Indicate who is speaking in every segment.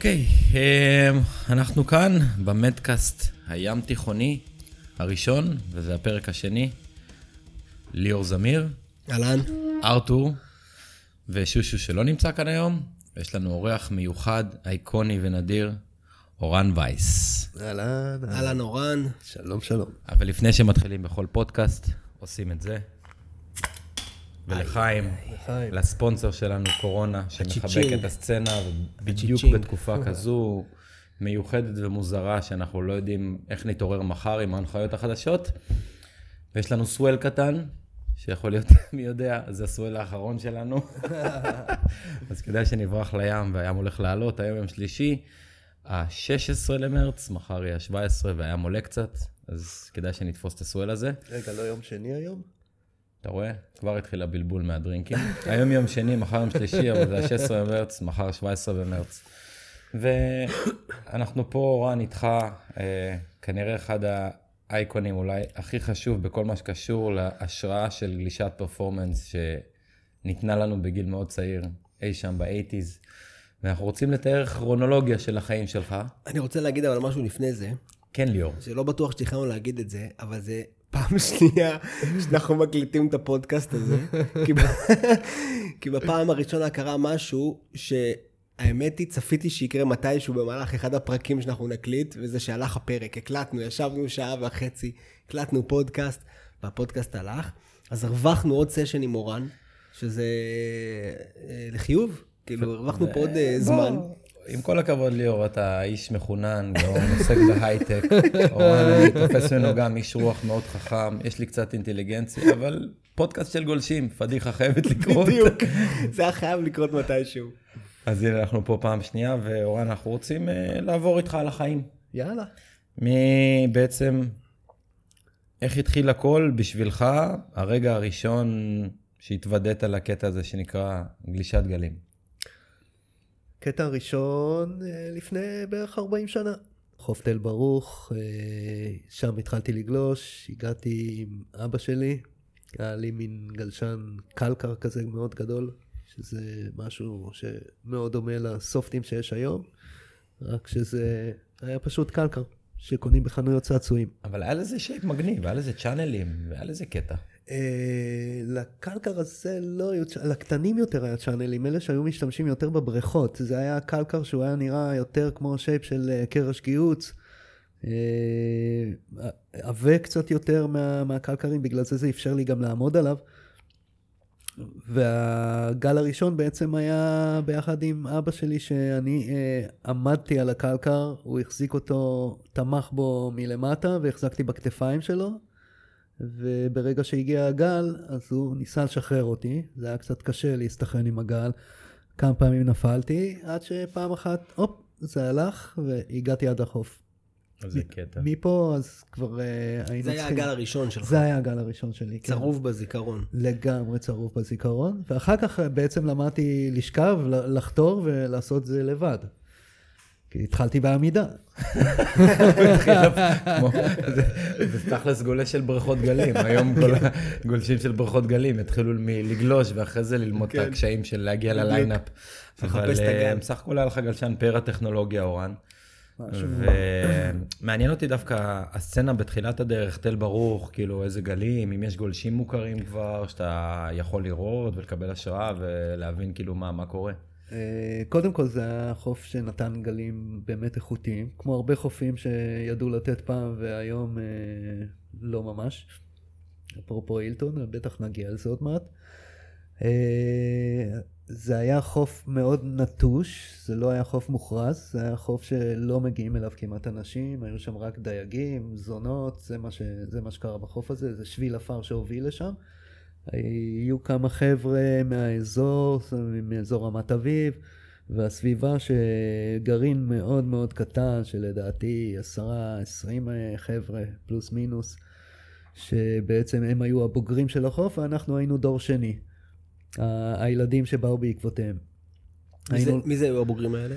Speaker 1: אוקיי, אמ, אנחנו כאן במדקאסט הים תיכוני הראשון, וזה הפרק השני. ליאור זמיר,
Speaker 2: אהלן.
Speaker 1: ארתור ושושו שלא נמצא כאן היום. יש לנו אורח מיוחד, אייקוני ונדיר, אורן וייס.
Speaker 3: אהלן,
Speaker 2: אהלן אורן.
Speaker 3: שלום, שלום.
Speaker 1: אבל לפני שמתחילים בכל פודקאסט, עושים את זה. ולחיים,
Speaker 3: לחיים.
Speaker 1: לספונסר שלנו, קורונה, שמחבק. את הסצנה,
Speaker 2: הצ'יצ'ינג.
Speaker 1: בתקופה כזו מיוחדת ומוזרה, שאנחנו לא יודעים איך נתעורר מחר עם ההנחיות החדשות. ויש לנו סוול קטן, שיכול להיות, מי יודע, זה הסוול האחרון שלנו. אז כדאי שנברח לים, והים הולך לעלות, היום יום שלישי, ה-16 למרץ, מחר יהיה ה-17, והים עולה קצת, אז כדאי שנתפוס את הסוול הזה.
Speaker 3: רגע, לא יום שני היום?
Speaker 1: אתה רואה? כבר התחיל הבלבול מהדרינקים. היום יום שני, מחר יום שלישי, אבל זה ה-16 במרץ, מחר 17 במרץ. ואנחנו פה, אורן, איתך, אה, כנראה אחד האייקונים אולי הכי חשוב בכל מה שקשור להשראה של גלישת פרפורמנס שניתנה לנו בגיל מאוד צעיר, אי שם באייטיז. ואנחנו רוצים לתאר כרונולוגיה של החיים שלך.
Speaker 2: אני רוצה להגיד אבל משהו לפני זה,
Speaker 1: כן, ליאור.
Speaker 2: שלא בטוח שתכננו להגיד את זה, אבל זה פעם שנייה שאנחנו מקליטים את הפודקאסט הזה. כי. כי בפעם הראשונה קרה משהו שהאמת היא, צפיתי שיקרה מתישהו במהלך אחד הפרקים שאנחנו נקליט, וזה שהלך הפרק. הקלטנו, ישבנו שעה וחצי, הקלטנו פודקאסט, והפודקאסט הלך. אז הרווחנו עוד סשן עם אורן, שזה אה, לחיוב. כאילו, הרווחנו פה עוד אה, זמן.
Speaker 1: עם כל הכבוד ליאור, אתה איש מחונן, גאון, עוסק בהייטק. אורן, אני תופס ממנו גם איש רוח מאוד חכם, יש לי קצת אינטליגנציה, אבל פודקאסט של גולשים, פדיחה חייבת לקרות.
Speaker 2: בדיוק. זה היה חייב לקרות מתישהו.
Speaker 1: אז הנה, אנחנו פה פעם שנייה, ואורן, אנחנו רוצים אה, לעבור איתך על החיים.
Speaker 3: יאללה.
Speaker 1: מי בעצם, איך התחיל הכל בשבילך, הרגע הראשון שהתוודעת לקטע הזה שנקרא גלישת גלים?
Speaker 3: קטע ראשון אה, לפני בערך 40 שנה. חוף תל ברוך, אה, שם התחלתי לגלוש, הגעתי עם אבא שלי, היה לי מין גלשן קלקר כזה מאוד גדול, שזה משהו שמאוד דומה לסופטים שיש היום, רק שזה היה פשוט קלקר, שקונים בחנויות צעצועים.
Speaker 1: אבל היה לזה שייפ מגניב, היה לזה צ'אנלים, והיה לזה קטע.
Speaker 3: אה, לקלקר הזה לא היו, לקטנים יותר היה צ'אנלים, אלה שהיו משתמשים יותר בבריכות. זה היה קלקר שהוא היה נראה יותר כמו שייפ של אה, קרש גיהוץ. אה, עבה קצת יותר מה, מהקלקרים, בגלל זה זה אפשר לי גם לעמוד עליו. והגל הראשון בעצם היה ביחד עם אבא שלי, שאני אה, עמדתי על הקלקר, הוא החזיק אותו, תמך בו מלמטה והחזקתי בכתפיים שלו. וברגע שהגיע הגל, אז הוא ניסה לשחרר אותי. זה היה קצת קשה להסתכן עם הגל. כמה פעמים נפלתי, עד שפעם אחת, הופ, זה הלך, והגעתי עד החוף.
Speaker 1: איזה קטע.
Speaker 3: מפה אז כבר אה, היינו
Speaker 2: זה היה הגל הראשון שלך.
Speaker 3: זה היה הגל הראשון שלי, כן.
Speaker 2: צרוב בזיכרון.
Speaker 3: לגמרי צרוף בזיכרון, ואחר כך אה, בעצם למדתי לשכב, לחתור ולעשות זה לבד. כי התחלתי בעמידה.
Speaker 1: זה- תכלס גולש של בריכות גלים, היום כל הגולשים של בריכות גלים התחילו מלגלוש ואחרי זה ללמוד את הקשיים של להגיע לליינאפ. אבל
Speaker 2: לחפש את הגל.
Speaker 1: אה, בסך הכל היה לך גלשן פאר הטכנולוגיה, אורן. ומעניין אותי דווקא הסצנה בתחילת הדרך, תל ברוך, כאילו איזה גלים, אם יש גולשים מוכרים כבר, שאתה יכול לראות ולקבל השראה ולהבין כאילו מה, מה קורה.
Speaker 3: אה, קודם כל זה היה חוף שנתן גלים באמת איכותיים, כמו הרבה חופים שידעו לתת פעם והיום אה, לא ממש. אפרופו אילטון, בטח נגיע לזה עוד מעט. אה, זה היה חוף מאוד נטוש, זה לא היה חוף מוכרז, זה היה חוף שלא מגיעים אליו כמעט אנשים, היו שם רק דייגים, זונות, זה מה, ש... זה מה שקרה בחוף הזה, זה שביל עפר שהוביל לשם. היו כמה חבר'ה מהאזור, מאזור רמת אביב, והסביבה שגרעין מאוד מאוד קטן, שלדעתי עשרה, עשרים חבר'ה, פלוס מינוס, שבעצם הם היו הבוגרים של החוף, ואנחנו היינו דור שני. הילדים שבאו בעקבותיהם.
Speaker 2: מי זה-
Speaker 3: היינו-
Speaker 2: מי זה היו הבוגרים האלה?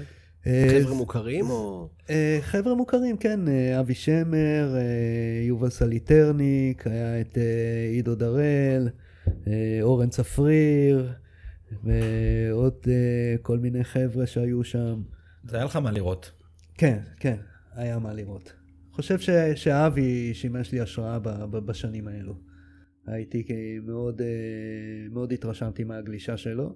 Speaker 3: אה,
Speaker 2: חבר'ה מוכרים או...
Speaker 3: אה, חבר'ה מוכרים, כן, אה, אבי שמר, אה, יובל סליטרניק, היה את אה, עידו דראל, אה, אורן צפריר, ועוד אה, כל מיני חבר'ה שהיו שם.
Speaker 1: זה היה לך מה לראות.
Speaker 3: כן, כן, היה מה לראות. חושב ש, שאבי שימש לי השראה ב, ב, בשנים האלו. הייתי מאוד, אה, מאוד התרשמתי מהגלישה שלו.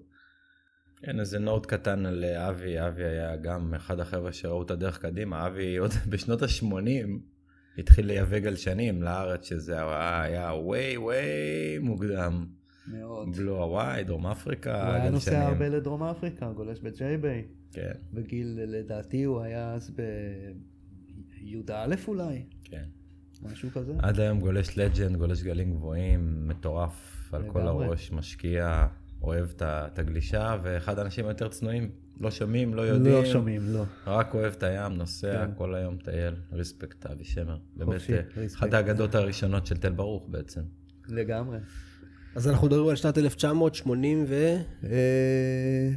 Speaker 1: כן, איזה note קטן על אה, אבי, אבי היה גם אחד החבר'ה שראו את הדרך קדימה, אבי עוד בשנות ה-80 התחיל לייבא גלשנים לארץ, שזה היה- ווי ווי מוקדם.
Speaker 3: מאוד.
Speaker 1: בלו הוואי, דרום אפריקה,
Speaker 3: הוא היה נוסע
Speaker 1: גלשנים.
Speaker 3: הרבה לדרום אפריקה, גולש ב J-Bay.
Speaker 1: כן,
Speaker 3: בגיל, לדעתי הוא היה אז בי"א אולי,
Speaker 1: כן.
Speaker 3: משהו כזה.
Speaker 1: עד היום גולש legend, גולש גלים גבוהים, מטורף על כל. הראש, משקיע, אוהב את הגלישה, ואחד האנשים היותר צנועים. לא שומעים, לא יודעים.
Speaker 3: לא שומעים, לא.
Speaker 1: רק אוהב את הים, נוסע
Speaker 3: כן.
Speaker 1: כל היום, טייל, ריספקט, אבי שמר. באמת,
Speaker 3: חופשי,
Speaker 1: אה,
Speaker 3: ריספקט.
Speaker 1: אחת האגדות הראשונות של תל ברוך בעצם.
Speaker 3: לגמרי.
Speaker 2: אז אנחנו מדברים על שנת 1980 ו...
Speaker 3: אה,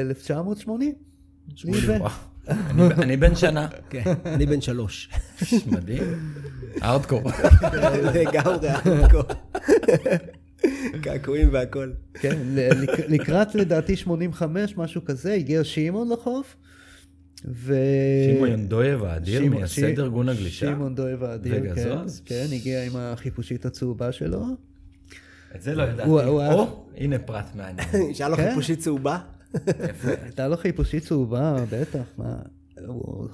Speaker 3: 1980? לי ו-
Speaker 1: וואו, אני- אני בן שנה.
Speaker 2: כן, אני בן שלוש.
Speaker 1: מדהים. ארדקור.
Speaker 2: לגמרי, ארדקור. קעקועים והכל.
Speaker 3: כן, לקראת לדעתי 85, משהו כזה, הגיע שמעון לחוף. ו...
Speaker 1: שמעון ינדויב האדיר, מייסד
Speaker 3: ש-
Speaker 1: ארגון הגלישה.
Speaker 3: שמעון דויב האדיר, כן. כן, הגיע עם החיפושית הצהובה שלו.
Speaker 1: את זה לא ידעתי.
Speaker 3: הוא- הוא היה-
Speaker 1: או, הנה פרט מעניין.
Speaker 2: שהיה לו
Speaker 3: כן.
Speaker 2: חיפושית צהובה.
Speaker 3: הייתה לו חיפושית צהובה, בטח, מה, הוא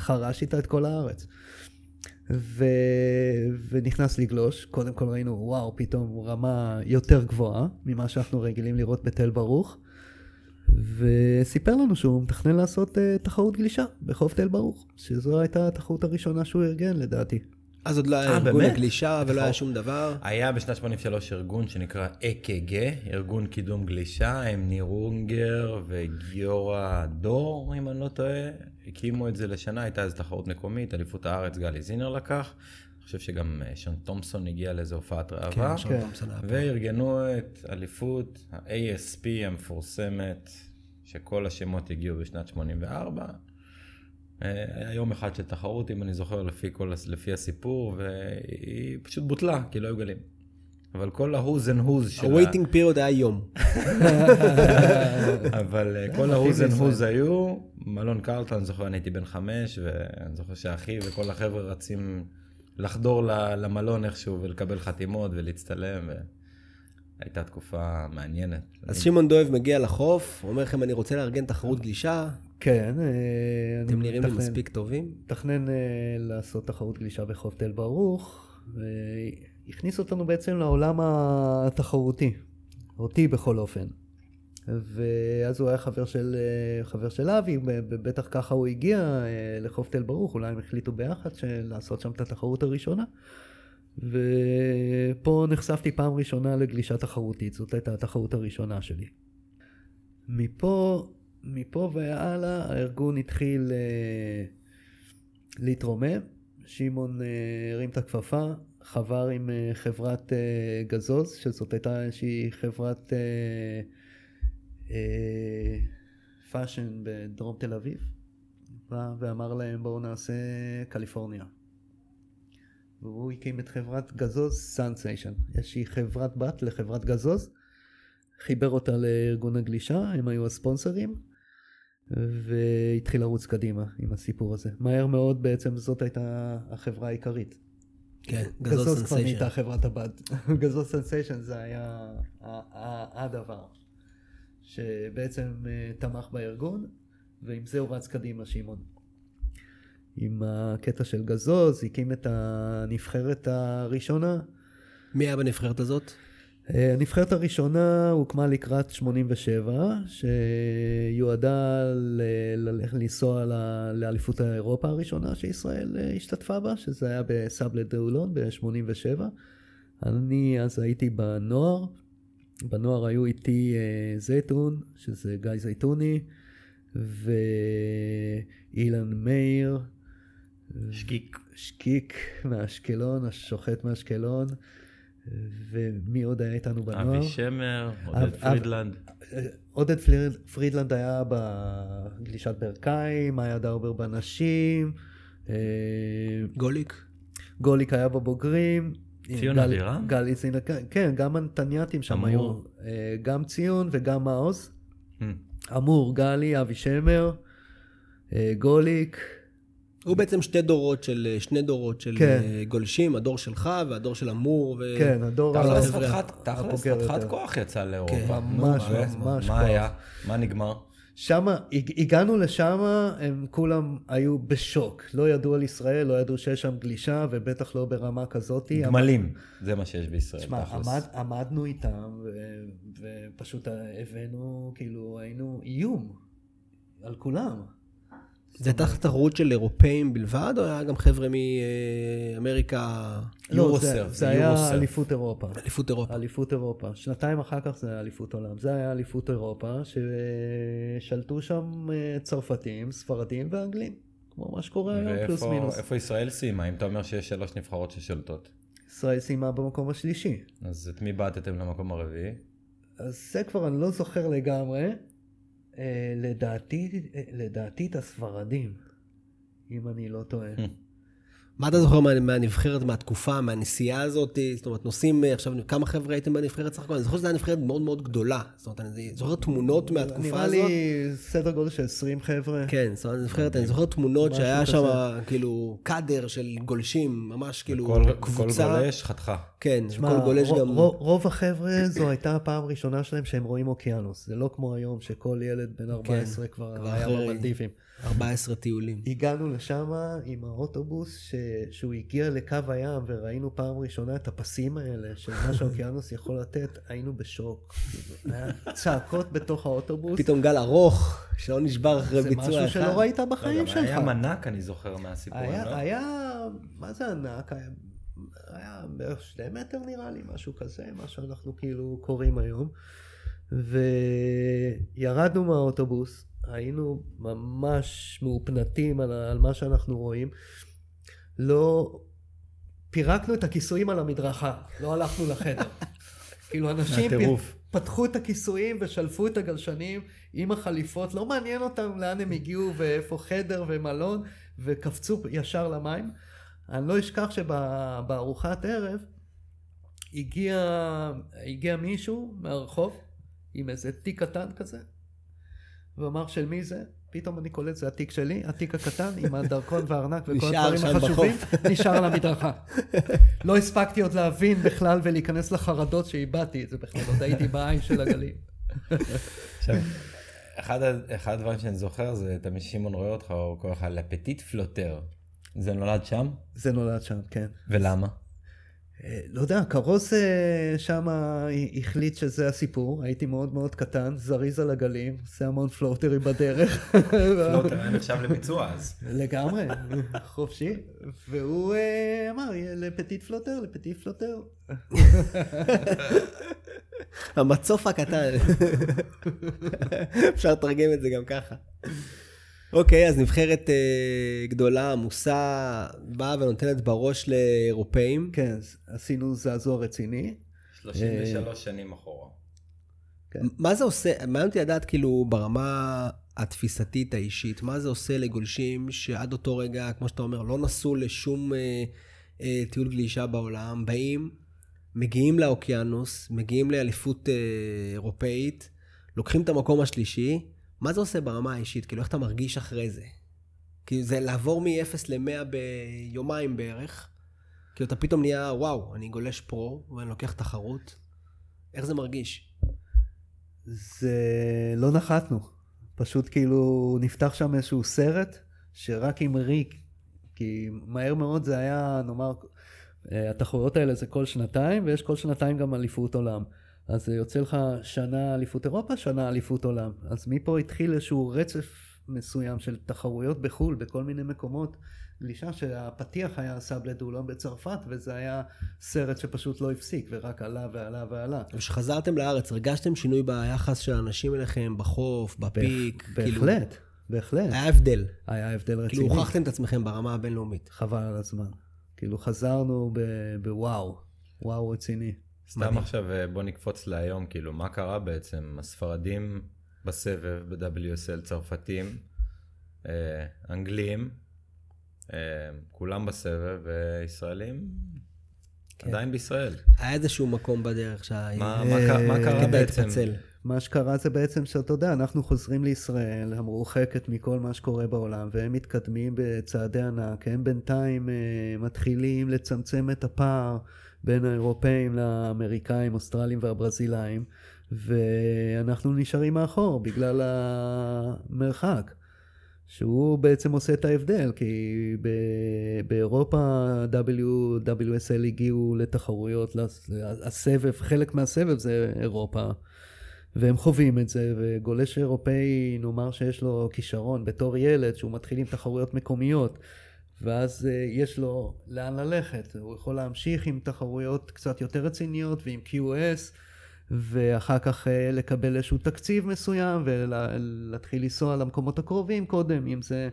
Speaker 3: חרש איתה את כל הארץ. ו... ונכנס לגלוש, קודם כל ראינו, וואו, פתאום רמה יותר גבוהה ממה שאנחנו רגילים לראות בתל ברוך. וסיפר לנו שהוא מתכנן לעשות uh, תחרות גלישה בחוף תל ברוך, שזו הייתה התחרות הראשונה שהוא ארגן לדעתי.
Speaker 2: אז עוד לא היה
Speaker 1: אה,
Speaker 2: ארגון
Speaker 1: באמת?
Speaker 2: הגלישה ולא היה. שום דבר.
Speaker 1: היה בשנת 83 ארגון שנקרא אק"ג, ארגון קידום גלישה, הם ניר אונגר וגיורא דור, אם אני לא טועה, הקימו את זה לשנה, הייתה איזו תחרות מקומית, אליפות הארץ גלי זינר לקח, אני חושב שגם אה, שון תומפסון הגיע לאיזו הופעת ראווה,
Speaker 2: כן, שון
Speaker 3: כן.
Speaker 2: תומפסון היה פה.
Speaker 1: וארגנו את אליפות ה-ASP המפורסמת, שכל השמות הגיעו בשנת 84. אה, היה יום אחד של תחרות, אם אני זוכר, לפי, כל, לפי הסיפור, והיא פשוט בוטלה, כי לא היו גלים. אבל כל ה-who's and who's של ה...
Speaker 2: ה-waiting period היה יום.
Speaker 1: אבל אה, כל ה-who's and who's היו, מלון קרלטון, אני זוכר, אני הייתי בן חמש, ואני זוכר שאחי וכל החבר'ה רצים לחדור למלון איכשהו ולקבל חתימות ולהצטלם, והייתה תקופה מעניינת.
Speaker 2: אז שמעון דואב מגיע לחוף, אומר לכם, אני רוצה לארגן תחרות גלישה,
Speaker 3: כן, אה,
Speaker 2: אתם נראים לי מספיק טובים.
Speaker 3: מתכנן אה, לעשות תחרות גלישה בחוף תל ברוך, והכניס אותנו בעצם לעולם התחרותי, אותי בכל אופן. ואז הוא היה חבר של, אה, חבר של אבי, בטח ככה הוא הגיע לחוף תל ברוך, אולי הם החליטו ביחד לעשות שם את התחרות הראשונה. ופה נחשפתי פעם ראשונה לגלישה תחרותית, זאת הייתה התחרות הראשונה שלי. מפה, מפה והלאה הארגון התחיל אה, להתרומם, שמעון אה, הרים את הכפפה, חבר עם אה, חברת גזוז, שזאת הייתה איזושהי חברת fashion בדרום תל אביב, בא ואמר להם בואו נעשה קליפורניה. והוא הקים את חברת גזוז Sensation, איזושהי חברת בת לחברת גזוז, חיבר אותה לארגון הגלישה, הם היו הספונסרים, והתחיל לרוץ קדימה עם הסיפור הזה. מהר מאוד בעצם זאת הייתה החברה העיקרית.
Speaker 2: כן,
Speaker 3: גזוז
Speaker 2: גזוז
Speaker 3: כבר
Speaker 2: Sensation.
Speaker 3: נהייתה חברת הבת. גזוז Sensation זה היה הדבר שבעצם אה, תמך בארגון, ועם זה הוא רץ קדימה, שמעון. עם הקטע של גזוז, הקים את הנבחרת הראשונה.
Speaker 2: מי היה בנבחרת הזאת?
Speaker 3: אה, הנבחרת הראשונה הוקמה לקראת 87, שיועדה ללכת לנסוע לאליפות האירופה הראשונה שישראל אה, השתתפה בה, שזה היה בסבלה דאולון ב-87. אני אז הייתי בנוער, בנוער היו איתי אה, זייתון, שזה גיא זייתוני, ואילן מאיר,
Speaker 1: שקיק.
Speaker 3: שקיק מאשקלון, השוחט מאשקלון, ומי עוד היה איתנו בנוער?
Speaker 1: אבי שמר,
Speaker 3: אב-
Speaker 1: עודד
Speaker 3: אב-
Speaker 1: פרידלנד.
Speaker 3: עודד פריד- פרידלנד היה בגלישת ברכיים, היה דרבר בנשים, אה,
Speaker 2: גוליק?
Speaker 3: גוליק היה בבוגרים.
Speaker 1: ציון
Speaker 3: גל-
Speaker 1: אבירם?
Speaker 3: גלי צינה, כן, גם הנתניאתים שם
Speaker 1: אמור.
Speaker 3: היו, אה, גם ציון וגם מעוז.
Speaker 1: Hmm.
Speaker 3: אמור, גלי, אבי שמר, אה, גוליק,
Speaker 2: הוא בעצם שתי דורות של, שני דורות של
Speaker 3: כן.
Speaker 2: אה, גולשים, הדור שלך והדור של אמור. ו...
Speaker 3: כן, הדור
Speaker 1: חתיכת- תכלס חתיכת. כוח יצא לאירופה.
Speaker 2: כן,
Speaker 3: ממש, ממש
Speaker 1: מה. היה? מה נגמר?
Speaker 3: שמה, הג- הגענו לשם, הם כולם היו בשוק. לא ידעו על ישראל, לא ידעו שיש שם גלישה, ובטח לא ברמה כזאת.
Speaker 1: גמלים, זה מה שיש בישראל,
Speaker 3: תשמע. עמד, עמדנו איתם, ו, ופשוט הבאנו, כאילו, היינו איום על כולם.
Speaker 2: זה הייתה תחרות של אירופאים בלבד, או היה גם חבר'ה מאמריקה,
Speaker 3: לא,
Speaker 1: יורוסרף,
Speaker 3: זה, היה. אליפות אירופה.
Speaker 2: אליפות אירופה?
Speaker 3: אליפות אירופה. שנתיים אחר כך זה היה אליפות עולם. זה היה אליפות אירופה, ששלטו שם אה, צרפתים, ספרדים ואנגלים. כמו מה שקורה היום, פלוס
Speaker 1: ואיפה
Speaker 3: מינוס.
Speaker 1: איפה ישראל סיימה? אם אתה אומר שיש שלוש נבחרות ששולטות.
Speaker 3: ישראל סיימה במקום השלישי.
Speaker 1: אז את מי בעטתם למקום הרביעי?
Speaker 3: אז זה כבר אני לא זוכר לגמרי. אה, לדעתי, אה, לדעתי את הספרדים, אם אני לא טועה.
Speaker 2: מה אתה זוכר מה- מהנבחרת, מהתקופה, מהנסיעה הזאת? זאת אומרת, נוסעים אה, עכשיו, כמה חבר'ה הייתם בנבחרת סך הכל? אני זוכר שזו הייתה נבחרת מאוד מאוד גדולה. זאת אומרת, אני זוכר תמונות מהתקופה
Speaker 3: נראה
Speaker 2: הזאת.
Speaker 3: לי סדר גודל של 20 חבר'ה.
Speaker 2: כן, זאת אומרת, נבחרת, אני זוכר תמונות שהיה. שם, כאילו, קאדר של גולשים, ממש כאילו,
Speaker 1: כל- כל
Speaker 2: קבוצה.
Speaker 1: גולש חתכה.
Speaker 2: כן, כל גולש
Speaker 3: רוב,
Speaker 2: גם...
Speaker 3: רוב, החבר'ה זו הייתה הפעם הראשונה שלהם שהם רואים אוקיינוס. זה לא כמו היום שכל ילד בן 14 כבר
Speaker 2: כן, כבר
Speaker 3: היה במלדיבים.
Speaker 2: 14 טיולים.
Speaker 3: הגענו לשם עם האוטובוס ש... שהוא הגיע לקו הים וראינו פעם ראשונה את הפסים האלה של מה שהאוקיינוס יכול לתת, היינו בשוק. היה צעקות בתוך האוטובוס.
Speaker 2: פתאום גל ארוך, שלא נשבר אחרי
Speaker 3: זה
Speaker 2: ביצוע אחד.
Speaker 3: משהו שלא ראית
Speaker 1: לא,
Speaker 3: בחיים
Speaker 1: גם
Speaker 3: שלך.
Speaker 1: היה מנק, אני זוכר מהסיפורים,
Speaker 3: היה,
Speaker 1: לא?
Speaker 3: היה, מה זה ענק? היה, היה בערך שני מטר נראה לי, משהו כזה, מה שאנחנו כאילו קוראים היום. וירדנו מהאוטובוס, היינו ממש מאופנתים על, על מה שאנחנו רואים. לא, פירקנו את הכיסויים על המדרכה, לא הלכנו לחדר. כאילו אנשים פ-. פתחו את הכיסויים ושלפו את הגלשנים עם החליפות, לא מעניין אותם לאן הם הגיעו ואיפה חדר ומלון, וקפצו ישר למים. אני לא אשכח שבארוחת ערב הגיע, הגיע מישהו מהרחוב עם איזה תיק קטן כזה, ואמר של מי זה? פתאום אני קולט זה התיק שלי, התיק הקטן עם הדרכון והארנק וכל הדברים החשובים. נשאר על המדרכה. לא הספקתי עוד להבין בכלל ולהיכנס לחרדות שאיבדתי את זה בכלל, עוד הייתי בעין של הגלים.
Speaker 1: עכשיו, אחד אחד הדברים שאני זוכר זה תמיד שמעון רואה אותך, הוא קורא לך לפטיט פלוטר. זה נולד שם?
Speaker 3: זה נולד שם, כן.
Speaker 1: ולמה?
Speaker 3: אה, לא יודע, כרוז אה, שם החליט שזה הסיפור, הייתי מאוד מאוד קטן, זריז על הגלים, עושה המון פלוטרים בדרך.
Speaker 1: floater היה נחשב לביצוע אז.
Speaker 3: לגמרי, חופשי. והוא אה, אמר, le petit floater, le petit floater.
Speaker 2: המצוף הקטן. אפשר לתרגם את זה גם ככה. אוקיי, אז נבחרת אה, גדולה, עמוסה, באה ונותנת בראש לאירופאים.
Speaker 3: כן, עשינו זעזוע רציני.
Speaker 1: 33 שנים אחורה.
Speaker 2: מה זה עושה, מעניין אותי לדעת כאילו ברמה התפיסתית האישית, מה זה עושה לגולשים שעד אותו רגע, כמו שאתה אומר, לא נסעו לשום אה, אה, טיול גלישה בעולם, באים, מגיעים לאוקיינוס, מגיעים לאליפות אה, אירופאית, לוקחים את המקום השלישי, מה זה עושה ברמה האישית? כאילו, איך אתה מרגיש אחרי זה? כאילו, זה לעבור מ-0 ל-100 ביומיים בערך. כאילו, אתה פתאום נהיה, וואו, אני גולש פרו, ואני לוקח תחרות. איך זה מרגיש?
Speaker 3: זה לא נחתנו. פשוט כאילו נפתח שם איזשהו סרט שרק עם ריק, כי מהר מאוד זה היה, נאמר, אה, התחרויות האלה זה כל שנתיים, ויש כל שנתיים גם אליפות עולם. אז יוצא לך שנה אליפות אירופה, שנה אליפות עולם. אז מפה התחיל איזשהו רצף מסוים של תחרויות בחו"ל, בכל מיני מקומות. גלישה שהפתיח היה סאבלה דולון בצרפת, וזה היה סרט שפשוט לא הפסיק, ורק עלה ועלה ועלה.
Speaker 2: כשחזרתם לארץ, הרגשתם שינוי ביחס של האנשים אליכם, בחוף, בפיק? כאילו,
Speaker 3: בהחלט, בהחלט.
Speaker 2: היה הבדל.
Speaker 3: היה הבדל רציני.
Speaker 2: כאילו הוכחתם את עצמכם ברמה הבינלאומית.
Speaker 3: חבל על הזמן. כאילו חזרנו ב- בוואו, וואו רציני.
Speaker 1: סתם
Speaker 2: מדהים.
Speaker 1: עכשיו אה, בוא נקפוץ להיום, כאילו, מה קרה בעצם? הספרדים בסבב, ב-WSL, צרפתים, אה, אנגלים, אה, כולם בסבב, וישראלים
Speaker 2: כן.
Speaker 1: עדיין בישראל.
Speaker 2: היה איזשהו מקום בדרך שה...
Speaker 1: מה- מה קרה- מה קרה בעצם?
Speaker 2: התפצל.
Speaker 3: מה שקרה זה בעצם שאתה יודע, אנחנו חוזרים לישראל המרוחקת מכל מה שקורה בעולם, והם מתקדמים בצעדי ענק, הם בינתיים אה, מתחילים לצמצם את הפער בין האירופאים לאמריקאים, אוסטרלים והברזילאים, ואנחנו נשארים מאחור בגלל המרחק. שהוא בעצם עושה את ההבדל, כי באירופה WSL הגיעו לתחרויות, הסבב, חלק מהסבב זה אירופה, והם חווים את זה, וגולש אירופאי, נאמר שיש לו כישרון בתור ילד, שהוא מתחיל עם תחרויות מקומיות, ואז אה, יש לו לאן ללכת, הוא יכול להמשיך עם תחרויות קצת יותר רציניות ועם QS, ואחר כך אה, לקבל איזשהו תקציב מסוים ולהתחיל לנסוע למקומות הקרובים קודם, אם זה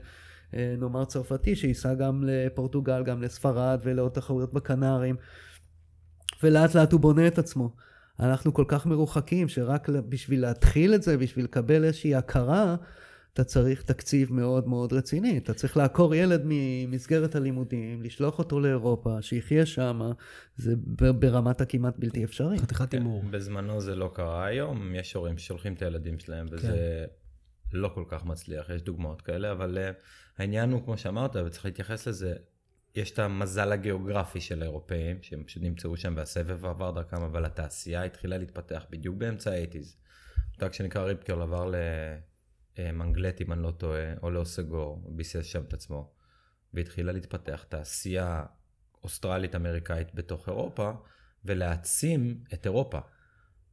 Speaker 3: אה, נאמר צרפתי, שייסע גם לפורטוגל, גם לספרד ולעוד תחרויות בקנרים, ולאט לאט הוא בונה את עצמו. אנחנו כל כך מרוחקים, שרק בשביל להתחיל את זה, בשביל לקבל איזושהי הכרה, אתה צריך תקציב מאוד מאוד רציני. אתה צריך לעקור ילד ממסגרת הלימודים, לשלוח אותו לאירופה, שיחיה שם, זה ברמת הכמעט בלתי אפשרי.
Speaker 2: חתיכת כן, הימור.
Speaker 1: בזמנו זה לא קרה היום, יש הורים ששולחים את הילדים שלהם, וזה כן. לא כל כך מצליח, יש דוגמאות כאלה, אבל uh, העניין הוא, כמו שאמרת, וצריך להתייחס לזה, יש את המזל הגיאוגרפי של האירופאים, שהם פשוט נמצאו שם והסבב עבר דרכם, אבל התעשייה התחילה להתפתח בדיוק באמצע האייטיז. מותג שנקרא ריפקרל עבר ל... אה, מנגלט, אם אני לא טועה, או לאוסגור, ביסס שם את עצמו, והתחילה להתפתח תעשייה אוסטרלית-אמריקאית בתוך אירופה, ולהעצים את אירופה.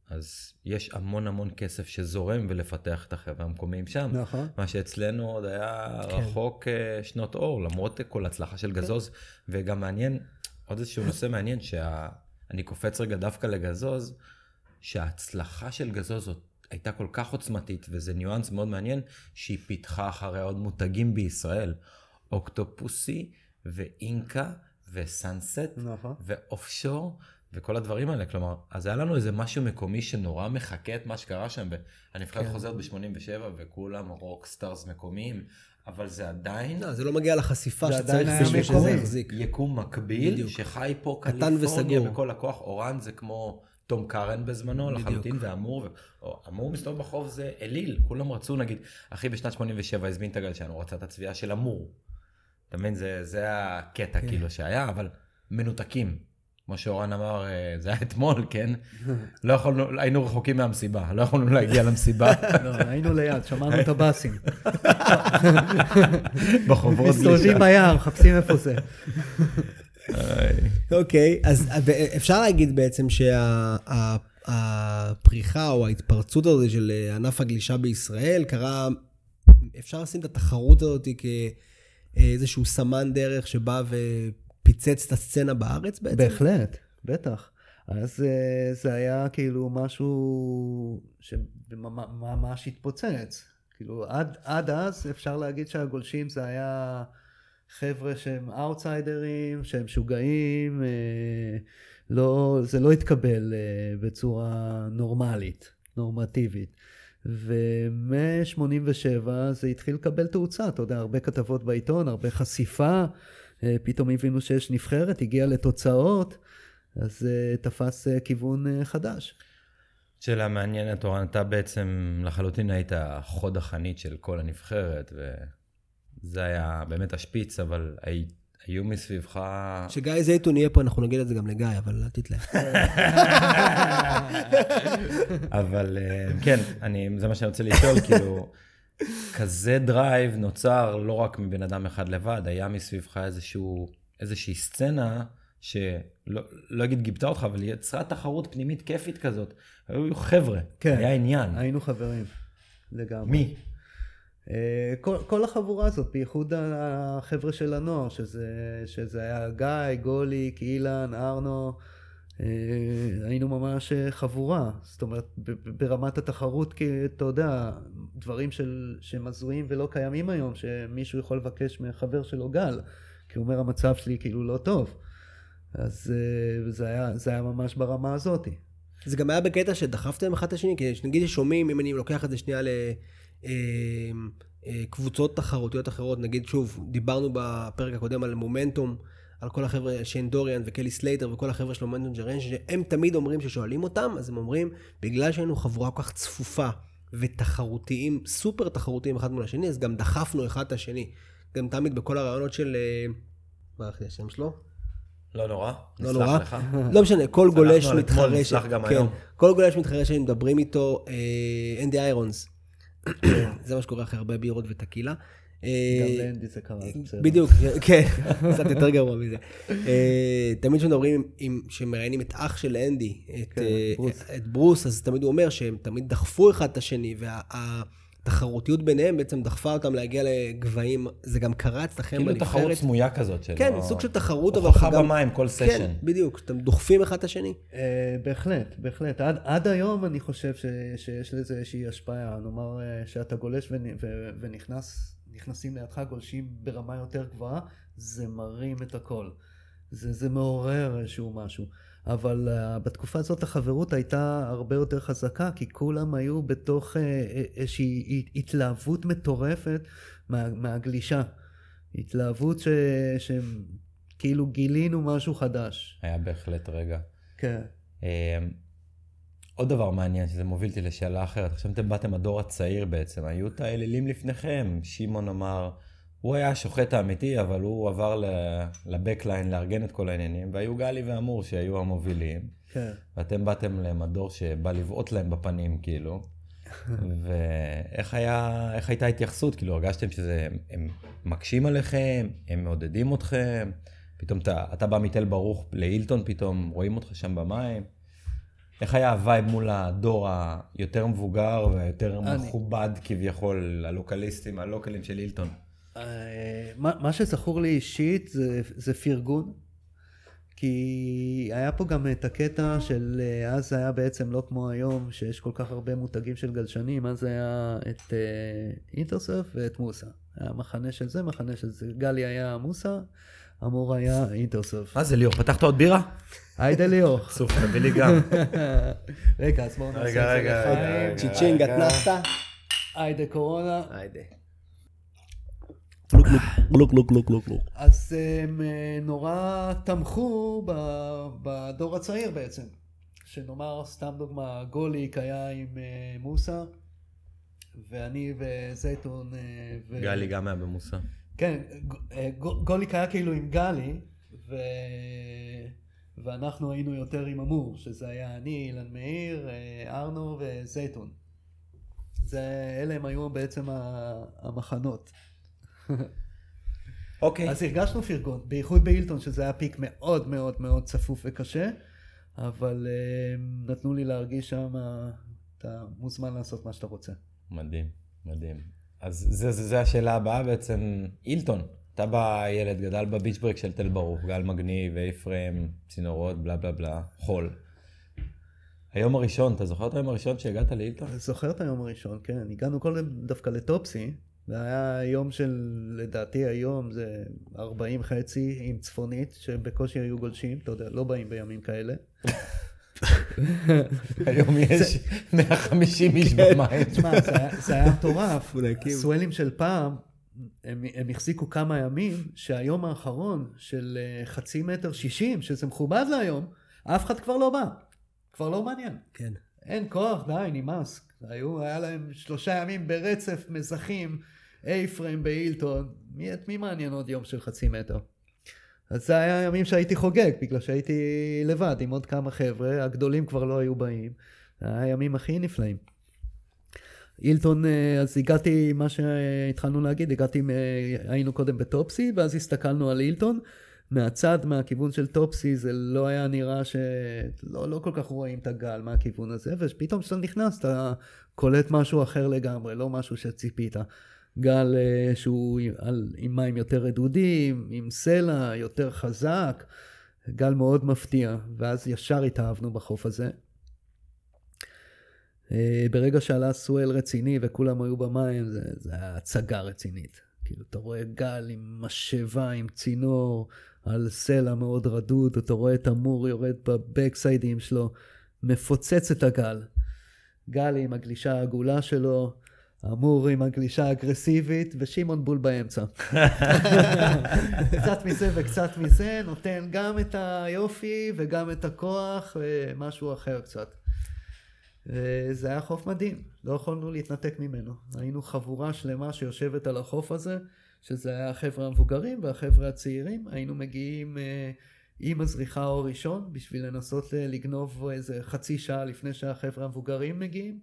Speaker 1: אז יש המון המון כסף שזורם ולפתח את החבר'ה המקומיים שם.
Speaker 3: נכון.
Speaker 1: מה שאצלנו עוד היה כן. רחוק אה, שנות אור, למרות כל הצלחה של כן. גזוז. וגם מעניין, עוד איזשהו נושא מעניין, שאני קופץ רגע דווקא לגזוז, שההצלחה של גזוז זאת הייתה כל כך עוצמתית, וזה ניואנס מאוד מעניין, שהיא פיתחה אחרי עוד מותגים בישראל. Octopussy ו Inca ו Sunset נכון. ו Offshore וכל הדברים האלה. כלומר, אז היה לנו איזה משהו מקומי שנורא מחקה את מה שקרה שם. הנבחרת כן. חוזרת ב-87 וכולם rockstars מקומיים. אבל זה עדיין...
Speaker 2: לא, זה לא מגיע לחשיפה
Speaker 3: שצריך בשביל שזה
Speaker 1: יחזיק. יקום מקביל, בדיוק. שחי פה קליפורניה בכל הכוח. אורן זה כמו תום קארן בזמנו בדיוק. לחלוטין, ואמור, אמור מסתובב בחוף זה אליל, כולם רצו נגיד, אחי בשנת 87 הזמין את הגל שלנו, רצה את הצביעה של אמור. אתה מבין, זה, זה הקטע כן. כאילו שהיה, אבל מנותקים. כמו שאורן אמר, אה, זה היה אתמול, כן? לא יכולנו, היינו רחוקים מהמסיבה, לא יכולנו להגיע למסיבה.
Speaker 3: לא, היינו ליד, שמענו את הבאסים.
Speaker 1: בחוברות
Speaker 3: מסתובבים ביער, מחפשים איפה זה.
Speaker 2: אוקיי, אז אפשר להגיד בעצם שהפריחה או ההתפרצות הזאת של ענף הגלישה בישראל קרה, אפשר לשים את התחרות הזאת כאיזשהו סמן דרך שבא ופיצץ את הסצנה בארץ בעצם?
Speaker 3: בהחלט, בטח. אז אה, זה היה כאילו משהו שממש התפוצץ. כאילו עד, עד אז אפשר להגיד שהגולשים זה היה חבר'ה שהם אאוטסיידרים, שהם משוגעים, אה, לא, זה לא התקבל אה, בצורה נורמלית, נורמטיבית. ומ-87 זה התחיל לקבל תאוצה, אתה יודע, הרבה כתבות בעיתון, הרבה חשיפה, אה, פתאום הבינו שיש נבחרת, הגיע לתוצאות, אז תפס כיוון חדש.
Speaker 1: שאלה מעניינת, אורן, אתה בעצם לחלוטין היית חוד החנית של כל הנבחרת, ו... זה היה באמת השפיץ, אבל היו מסביבך...
Speaker 2: כשגיא זייטון יהיה פה, אנחנו נגיד את זה גם לגיא, אבל אל תתלה.
Speaker 1: אבל אה, כן, אני, זה מה שאני רוצה לשאול, כאילו, כזה drive נוצר לא רק מבן אדם אחד לבד, היה מסביבך איזשהו, איזושהי סצנה שלא לא אגיד גיבתה אותך, אבל יצרה תחרות פנימית כיפית כזאת. היו חבר'ה, כן, היה עניין.
Speaker 3: היינו חברים, לגמרי.
Speaker 1: מי?
Speaker 3: אה, כל, כל החבורה הזאת, בייחוד החבר'ה של הנוער, שזה, שזה היה גיא, גוליק, אילן, ארנו, אה, היינו ממש חבורה. זאת אומרת, ברמת התחרות, כי אתה יודע, דברים של, שהם הזויים ולא קיימים היום, שמישהו יכול לבקש מחבר שלו גל, כי הוא אומר המצב שלי כאילו לא טוב. אז אה, זה היה, זה היה ממש ברמה הזאת.
Speaker 2: זה גם היה בקטע שדחפתם אחד את השני, כי נגיד ששומעים, אם אני לוקח את זה שנייה ל... אה, אה, קבוצות תחרותיות אחרות, נגיד שוב, דיברנו בפרק הקודם על מומנטום, על כל החבר'ה, שיין דוריאן וקלי סלייטר וכל החבר'ה של Momentum Generation שהם תמיד אומרים ששואלים אותם, אז הם אומרים, בגלל שהיינו חבורה כל כך צפופה ותחרותיים, סופר תחרותיים אחד מול השני, אז גם דחפנו אחד את השני. גם תמיד בכל הרעיונות של... אה, מה לי השם שלו?
Speaker 1: לא נורא,
Speaker 2: לא נורא.
Speaker 1: לך.
Speaker 2: לא משנה, כל גולש מתחרה,
Speaker 1: גם
Speaker 2: כן. כל גולש מתחרה שמדברים איתו, אה, אנדי איירונס. זה מה שקורה אחרי הרבה בירות וטקילה. אה,
Speaker 3: גם לאנדי זה קרה, בסדר.
Speaker 2: בדיוק, כן, קצת יותר גרוע מזה. אה, תמיד כשמדברים, כשמראיינים את אח של אנדי, את,
Speaker 3: כן,
Speaker 2: אה,
Speaker 3: ברוס.
Speaker 2: את ברוס, אז תמיד הוא אומר שהם תמיד דחפו אחד את השני, והתחרותיות ביניהם בעצם דחפה אותם להגיע לגבהים, זה גם קרה אצלכם
Speaker 1: כאילו תחרות
Speaker 2: בנבחרת.
Speaker 1: סמויה כזאת שלו.
Speaker 2: כן, סוג של תחרות, אבל
Speaker 1: הוכחה
Speaker 2: גם...
Speaker 1: במים כל סשן.
Speaker 2: כן, בדיוק, אתם דוחפים אחד את השני.
Speaker 3: אה, בהחלט, בהחלט. עד, עד היום אני חושב ש, שיש לזה איזושהי השפעה. נאמר אה, שאתה גולש ונ, ו, ונכנס, נכנסים לידך גולשים ברמה יותר גבוהה, זה מרים את הכל. זה, זה מעורר איזשהו משהו. אבל uh, בתקופה הזאת החברות הייתה הרבה יותר חזקה, כי כולם היו בתוך uh, איזושהי התלהבות מטורפת מה, מהגלישה. התלהבות ש, שכאילו גילינו משהו חדש.
Speaker 1: היה בהחלט רגע.
Speaker 3: כן.
Speaker 1: אה, עוד דבר מעניין, שזה מוביל אותי לשאלה אחרת. עכשיו אתם באתם הדור הצעיר בעצם, היו את האלילים לפניכם. שמעון אמר, הוא היה השוחט האמיתי, אבל הוא עבר לבקליין לארגן את כל העניינים, והיו גלי ואמור שהיו המובילים,
Speaker 3: כן.
Speaker 1: ואתם באתם כמו דור שבא לבעוט להם בפנים, כאילו. ואיך היה, איך הייתה ההתייחסות? כאילו, הרגשתם שזה, הם מקשים עליכם, הם מעודדים אתכם, פתאום אתה, אתה בא מתל ברוך להילטון פתאום, רואים אותך שם במים. איך היה ה vibe מול הדור היותר מבוגר והיותר מכובד כביכול, הלוקליסטים, הלוקלים של
Speaker 3: הילטון? מה מה שזכור לי אישית זה, זה פרגון. כי היה פה גם את הקטע של אה, אז היה בעצם לא כמו היום שיש כל כך הרבה מותגים של גלשנים אז היה את אה, אינטרסרף ואת מוסה. היה מחנה של זה מחנה של זה גלי היה מוסה אמור היה אינטרסרף.
Speaker 1: מה זה ליאור, פתחת עוד בירה?
Speaker 3: היידה ליאור.
Speaker 1: סוף, תביא לי גם.
Speaker 3: רגע אז בואו נעשה את זה
Speaker 1: רגע,
Speaker 3: לחיים.
Speaker 1: רגע, רגע.
Speaker 2: צ'יצ'ינג, אתנחתא.
Speaker 3: היידה קורונה.
Speaker 2: היידה. גלוק, גלוק, גלוק, גלוק, גלוק, גלוק.
Speaker 3: אז הם אה, נורא תמכו ב- בדור הצעיר בעצם. שנאמר, סתם דוגמה, גוליק היה עם אה, מוסה, ואני וזייטון... אה, ו...
Speaker 1: גלי גם היה במוסה.
Speaker 3: כן, גוליק היה כאילו עם גלי, ו... ואנחנו היינו יותר עם אמור, שזה היה אני, אילן מאיר, ארנו וזייטון. זה, אלה הם היו בעצם המחנות.
Speaker 1: אוקיי.
Speaker 3: אז הרגשנו פרגון, בייחוד באילטון, שזה היה פיק מאוד מאוד מאוד צפוף וקשה, אבל uh, נתנו לי להרגיש שם, אתה מוזמן לעשות מה שאתה רוצה.
Speaker 1: מדהים, מדהים. אז זה, זה, זה השאלה הבאה בעצם, אילטון, אתה בא ילד, גדל בביץ' ברק של תל ברוך, גל מגניב, אייפרם, צינורות, בלה בלה בלה, חול. היום הראשון, אתה זוכר את היום הראשון שהגעת לאילטון?
Speaker 3: אני זוכר את היום הראשון, כן, הגענו קודם דווקא לטופסי, זה היה יום של, לדעתי היום זה 40 חצי עם צפונית, שבקושי היו גולשים, אתה יודע, לא באים בימים כאלה.
Speaker 1: היום יש 150 איש במים.
Speaker 3: תשמע, זה היה- מטורף. הסואלים של פעם, הם, הם החזיקו כמה ימים, שהיום האחרון של אה, חצי מטר שישים, שזה מכובד להיום, אף אחד כבר לא בא. כבר לא מעניין.
Speaker 2: כן.
Speaker 3: אין כוח, די, נמאס. היו, היה להם שלושה ימים ברצף מזחים, איי-פריים באילטון, מי, את מי מעניין עוד יום של חצי מטר? אז זה היה ימים שהייתי חוגג, בגלל שהייתי לבד עם עוד כמה חבר'ה, הגדולים כבר לא היו באים. זה היה הימים הכי נפלאים. אילטון, אה, אז הגעתי, מה שהתחלנו להגיד, הגעתי, היינו קודם בטופסי, ואז הסתכלנו על אילטון. מהצד, מהכיוון של טופסי, זה לא היה נראה ש... לא, כל כך רואים את הגל מהכיוון הזה, ופתאום כשאתה נכנס, אתה קולט משהו אחר לגמרי, לא משהו שציפית. גל אה, שהוא על, עם מים יותר רדודים, עם סלע יותר חזק, גל מאוד מפתיע, ואז ישר התאהבנו בחוף הזה. אה, ברגע שעלה סואל רציני וכולם היו במים, זה, זה היה הצגה רצינית. כאילו, אתה רואה גל עם משאבה, עם צינור, על סלע מאוד רדוד, אתה רואה את המור יורד בבקסיידים שלו, מפוצץ את הגל. גל עם הגלישה העגולה שלו, אמור עם הגלישה האגרסיבית, ושמעון בול באמצע. קצת מזה וקצת מזה, נותן גם את היופי וגם את הכוח ומשהו אחר קצת. וזה היה חוף מדהים, לא יכולנו להתנתק ממנו. היינו חבורה שלמה שיושבת על החוף הזה, שזה היה החבר'ה המבוגרים והחבר'ה הצעירים. היינו מגיעים אה, עם הזריחה או ראשון, בשביל לנסות אה, לגנוב איזה חצי שעה לפני שהחבר'ה המבוגרים מגיעים.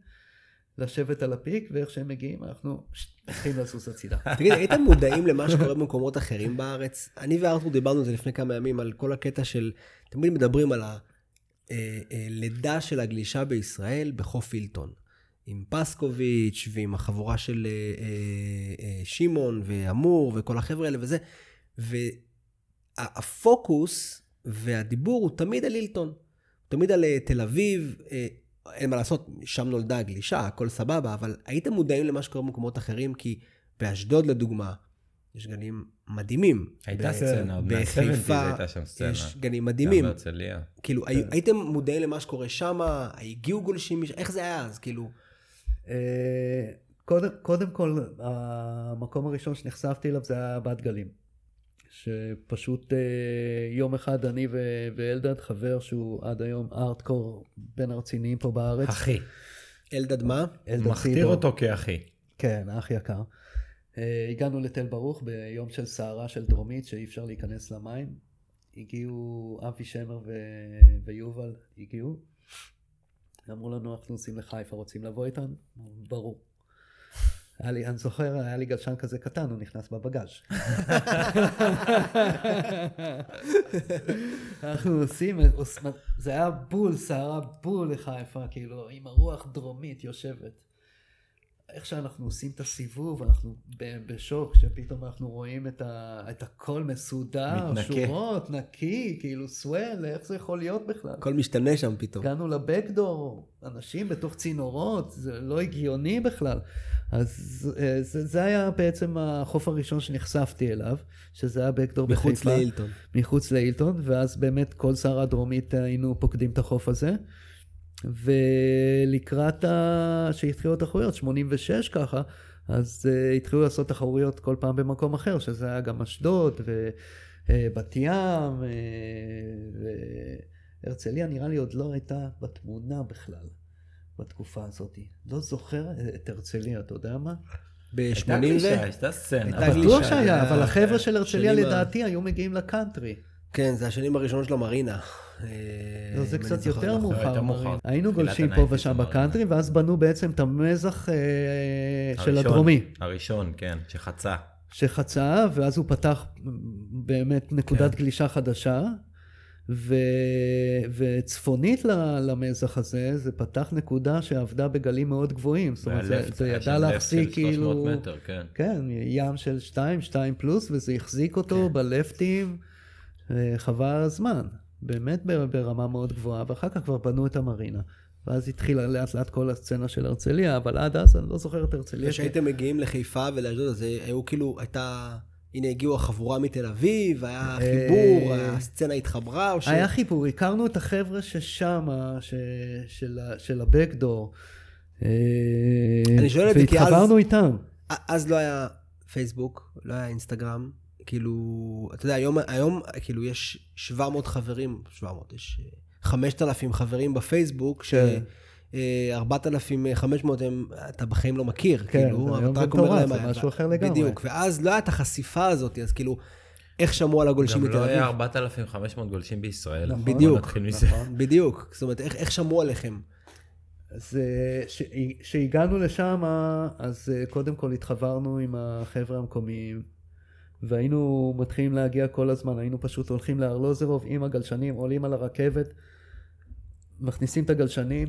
Speaker 3: לשבת על הפיק, ואיך שהם מגיעים, אנחנו מתחילים לזוז הצידה.
Speaker 2: תגיד, הייתם מודעים למה שקורה במקומות אחרים בארץ? אני וארתור דיברנו על זה לפני כמה ימים, על כל הקטע של, תמיד מדברים על הלידה אה, של הגלישה בישראל בחוף הילטון. עם פסקוביץ' ועם החבורה של אה, שמעון ואמור וכל החבר'ה האלה וזה. והפוקוס והדיבור הוא תמיד על הילטון. תמיד על תל אביב, אין מה לעשות, שם נולדה הגלישה, הכל סבבה, אבל הייתם מודעים למה שקורה במקומות אחרים? כי באשדוד לדוגמה, יש גנים מדהימים.
Speaker 1: הייתה סצנה,
Speaker 2: בחיפה,
Speaker 1: הייתה שם סצנה.
Speaker 2: יש גנים מדהימים.
Speaker 1: גם בהרצליה.
Speaker 2: כאילו, כן. הייתם מודעים למה שקורה שם? הגיעו גולשים? איך זה היה אז? כאילו...
Speaker 3: קודם, קודם כל, המקום הראשון שנחשפתי אליו זה היה בת גלים. שפשוט אה, יום אחד אני ו- ואלדד, חבר שהוא עד היום ארטקור בין הרציניים פה בארץ.
Speaker 1: אחי.
Speaker 2: אלדד מה?
Speaker 1: אלדד מכתיר אותו כאחי.
Speaker 3: כן, אח יקר. אה, הגענו לתל ברוך ביום של סערה של דרומית שאי אפשר להיכנס למים. הגיעו אבי שמר ו- ויובל, הגיעו. אמרו לנו, אנחנו נוסעים לחיפה, רוצים לבוא איתנו? ברור. היה לי, אני זוכר, היה לי גלשן כזה קטן, הוא נכנס בבגאז'. אנחנו עושים, זה היה בול, סערה בול לחיפה, כאילו, עם הרוח דרומית יושבת. איך שאנחנו עושים את הסיבוב, אנחנו בשוק, שפתאום אנחנו רואים את, ה, את הכל מסודר, מתנקה. שורות, נקי, כאילו סוואל, איך זה יכול להיות בכלל?
Speaker 2: הכל משתנה שם פתאום.
Speaker 3: הגענו לבקדור, אנשים בתוך צינורות, זה לא הגיוני בכלל. אז אה, זה, זה היה בעצם החוף הראשון שנחשפתי אליו, שזה היה בקדור בחיפה.
Speaker 2: מחוץ לאילטון.
Speaker 3: מחוץ לאילטון, ואז באמת כל סערה דרומית היינו פוקדים את החוף הזה. ולקראת ה... שהתחילו התחרויות, 86 ככה, אז uh, התחילו לעשות תחרויות כל פעם במקום אחר, שזה היה גם אשדוד ובת uh, ים, uh, והרצליה נראה לי עוד לא הייתה בתמונה בכלל. בתקופה הזאת. לא זוכר את הרצליה, אתה יודע מה?
Speaker 2: ב-80
Speaker 1: ו... הייתה סצנה.
Speaker 3: בטוח שהיה, אבל החבר'ה של הרצליה לדעתי היו מגיעים לקאנטרי.
Speaker 2: כן, זה השנים הראשונות של המרינה.
Speaker 3: לא, זה קצת יותר מאוחר. היינו גולשים פה ושם בקאנטרי, ואז בנו בעצם את המזח אה, של הדרומי.
Speaker 1: הראשון, כן, שחצה.
Speaker 3: שחצה, ואז הוא פתח באמת נקודת כן. גלישה חדשה, ו... וצפונית למזח הזה, זה פתח נקודה שעבדה בגלים מאוד גבוהים. זאת אומרת, זה, זה ידע להחזיק כאילו...
Speaker 1: מטר, כן.
Speaker 3: כן, ים של 2, 2 פלוס, וזה החזיק אותו כן. בלפטים, אה, חבל הזמן. באמת ברמה מאוד גבוהה, ואחר כך כבר בנו את המרינה. ואז התחילה לאט לאט כל הסצנה של הרצליה, אבל עד אז אני לא זוכר את הרצליה.
Speaker 2: כשהייתם מגיעים לחיפה ולאשדוד, אז היו כאילו, הייתה... הנה הגיעו החבורה מתל אביב, היה חיבור, הסצנה התחברה, או ש...
Speaker 3: היה חיבור, הכרנו את החבר'ה ששם, של הבקדור.
Speaker 2: אני שואל את זה כי אז...
Speaker 3: והתחברנו איתם.
Speaker 2: אז לא היה פייסבוק, לא היה אינסטגרם, כאילו, אתה יודע, היום, היום כאילו יש 700 חברים, 700, יש 5,000 חברים בפייסבוק, ש... כן. 4,500 הם, אתה בחיים לא מכיר,
Speaker 3: כן, כאילו, אתה רק אומר להם... זה משהו אחר לגמרי.
Speaker 2: בדיוק, ואז לא הייתה החשיפה הזאת, אז כאילו, איך שמעו על הגולשים
Speaker 1: בתל אביב?
Speaker 2: גם
Speaker 1: לא היה 4,500 גולשים בישראל.
Speaker 2: נכון, בדיוק, נכון. בדיוק, זאת אומרת, איך, איך שמעו עליכם?
Speaker 3: אז כשהגענו לשם, אז אה, קודם כל התחברנו עם החבר'ה המקומיים, והיינו מתחילים להגיע כל הזמן, היינו פשוט הולכים לארלוזרוב עם הגלשנים, עולים על הרכבת, מכניסים את הגלשנים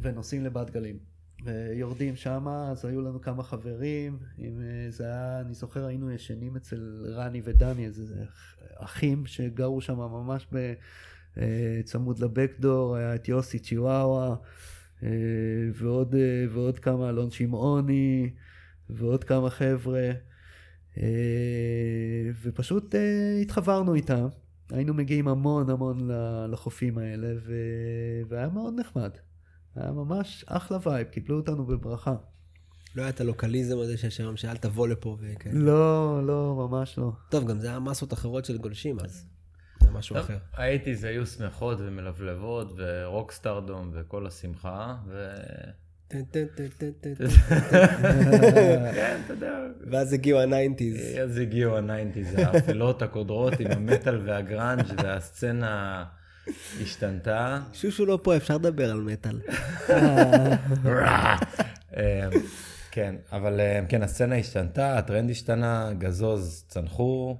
Speaker 3: ונוסעים לבת גלים. ויורדים שם, אז היו לנו כמה חברים, עם, זה היה, אני זוכר היינו ישנים אצל רני ודני, איזה אחים שגרו שם ממש בצמוד לבקדור, היה את יוסי צ'יוואווה, ועוד, ועוד כמה, אלון שמעוני, ועוד כמה חבר'ה. אה, ופשוט אה, התחברנו איתם. היינו מגיעים המון המון לחופים האלה, ו... והיה מאוד נחמד. היה ממש אחלה vibe, קיבלו אותנו בברכה.
Speaker 2: לא היה את הלוקליזם הזה שיש היום, שאל תבוא לפה וכאלה.
Speaker 3: לא, לא, ממש לא.
Speaker 2: טוב, גם זה היה מסות אחרות של גולשים, אז זה משהו אחר.
Speaker 1: ה eighties היו שמחות ומלבלבות, ו rockstardom וכל השמחה, ו... כן, אתה יודע.
Speaker 2: ואז הגיעו ה nineties.
Speaker 1: אז הגיעו ה nineties, האפלות הקודרות עם המטאל והגראנג' והסצנה השתנתה.
Speaker 2: שושו לא פה, אפשר לדבר על מטאל.
Speaker 1: אה, כן, אבל אה, כן, הסצנה השתנתה, הטרנד השתנה, גזוז צנחו,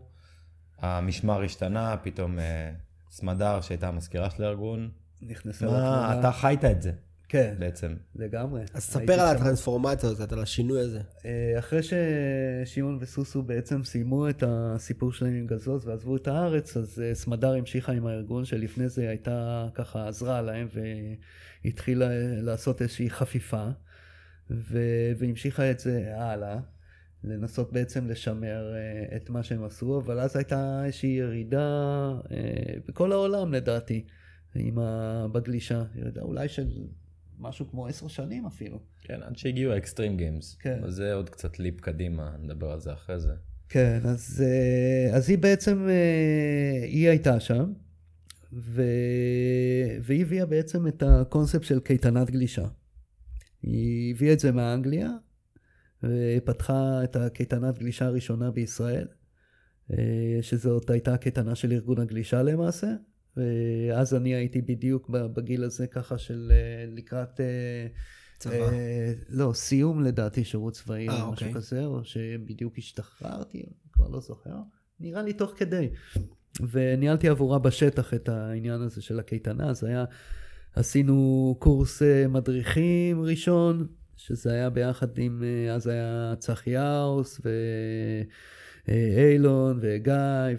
Speaker 1: המשמר השתנה, פתאום אה, סמדר שהייתה המזכירה של הארגון.
Speaker 3: נכנסה לתמונה.
Speaker 1: אתה חיית את זה
Speaker 3: כן,
Speaker 1: בעצם.
Speaker 3: לגמרי.
Speaker 2: אז ספר על. הטרנספורמציה הזאת, על השינוי הזה.
Speaker 3: אה, אחרי ששמעון וסוסו בעצם סיימו את הסיפור שלהם עם גזוז ועזבו את הארץ, אז אה, סמדר המשיכה עם הארגון שלפני זה הייתה ככה עזרה להם והתחילה לעשות איזושהי חפיפה, ו- והמשיכה את זה הלאה, לנסות בעצם לשמר אה, את מה שהם עשו, אבל אז הייתה איזושהי ירידה אה, בכל העולם לדעתי, עם ה- בגלישה, ירידה אולי של משהו כמו עשר שנים אפילו.
Speaker 1: כן, עד שהגיעו ה Extreme Games.
Speaker 3: כן.
Speaker 1: אז זה עוד קצת leap קדימה, נדבר על זה אחרי זה.
Speaker 3: כן, אז, אה, אז היא בעצם, אה, היא הייתה שם, ו... והיא הביאה בעצם את הקונספט של קייטנת גלישה. היא הביאה את זה מאנגליה, ופתחה את הקייטנת גלישה הראשונה בישראל, אה, שזאת הייתה קייטנה של ארגון הגלישה למעשה. ואז אני הייתי בדיוק בגיל הזה ככה של אה, לקראת... אה,
Speaker 2: צבא.
Speaker 3: אה, לא, סיום לדעתי, שירות צבאי או משהו
Speaker 2: אוקיי.
Speaker 3: כזה, או שבדיוק השתחררתי, כבר לא זוכר. נראה לי תוך כדי. וניהלתי עבורה בשטח את העניין הזה של הקייטנה, אז היה, עשינו קורס מדריכים ראשון, שזה היה ביחד עם, אז היה צחי האוס, ואילון, וגיא,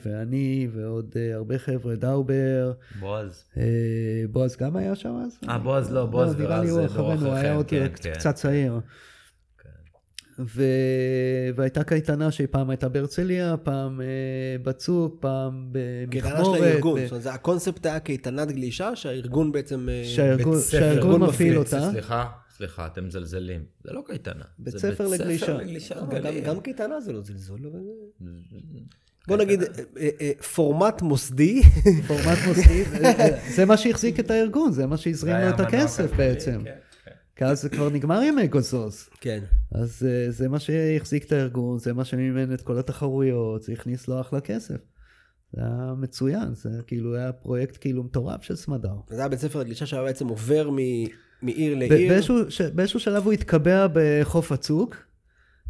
Speaker 3: ואני, ועוד אה, הרבה חבר'ה, דאובר.
Speaker 1: בועז.
Speaker 3: אה, בועז גם היה שם אז?
Speaker 1: אה, בועז לא, בועז
Speaker 3: נראה
Speaker 1: ורז
Speaker 3: לי הוא
Speaker 1: זה דור
Speaker 3: אחרינו, הוא היה עוד
Speaker 1: כן,
Speaker 3: אה,
Speaker 1: כן.
Speaker 3: קצת צעיר. ו... והייתה קייטנה שהיא פעם הייתה בהרצליה, פעם אה, בצוק, פעם
Speaker 2: קייטנה
Speaker 3: במכמורת.
Speaker 2: של הארגון,
Speaker 3: ב-
Speaker 2: זאת אומרת, זה- הקונספט היה קייטנת גלישה, שהארגון בעצם... אה,
Speaker 3: שהארגון- מפעיל אותה.
Speaker 1: סליחה, סליחה, אתם מזלזלים. זה לא קייטנה.
Speaker 3: בית ספר לגלישה.
Speaker 2: אבל גם- קייטנה זה לא זלזול, אבל זה... בוא נגיד, אה, אה, אה, פורמט מוסדי,
Speaker 3: פורמט מוסדי, זה מה שהחזיק את הארגון, זה מה שהזרים
Speaker 1: זה
Speaker 3: לו
Speaker 1: היה
Speaker 3: את הכסף בעצם.
Speaker 1: כן, כן.
Speaker 3: כי אז זה כבר נגמר ימי גוזוז.
Speaker 2: כן.
Speaker 3: אז אה, זה מה שהחזיק את הארגון, זה מה שמימן את כל התחרויות, זה הכניס לו אחלה כסף. זה היה מצוין, זה כאילו היה פרויקט כאילו מטורף של סמדר.
Speaker 2: זה היה בית ספר לגלישה שהיה בעצם עובר מ- מעיר לעיר.
Speaker 3: באיזשהו, ש- באיזשהו שלב הוא התקבע בחוף הצוק,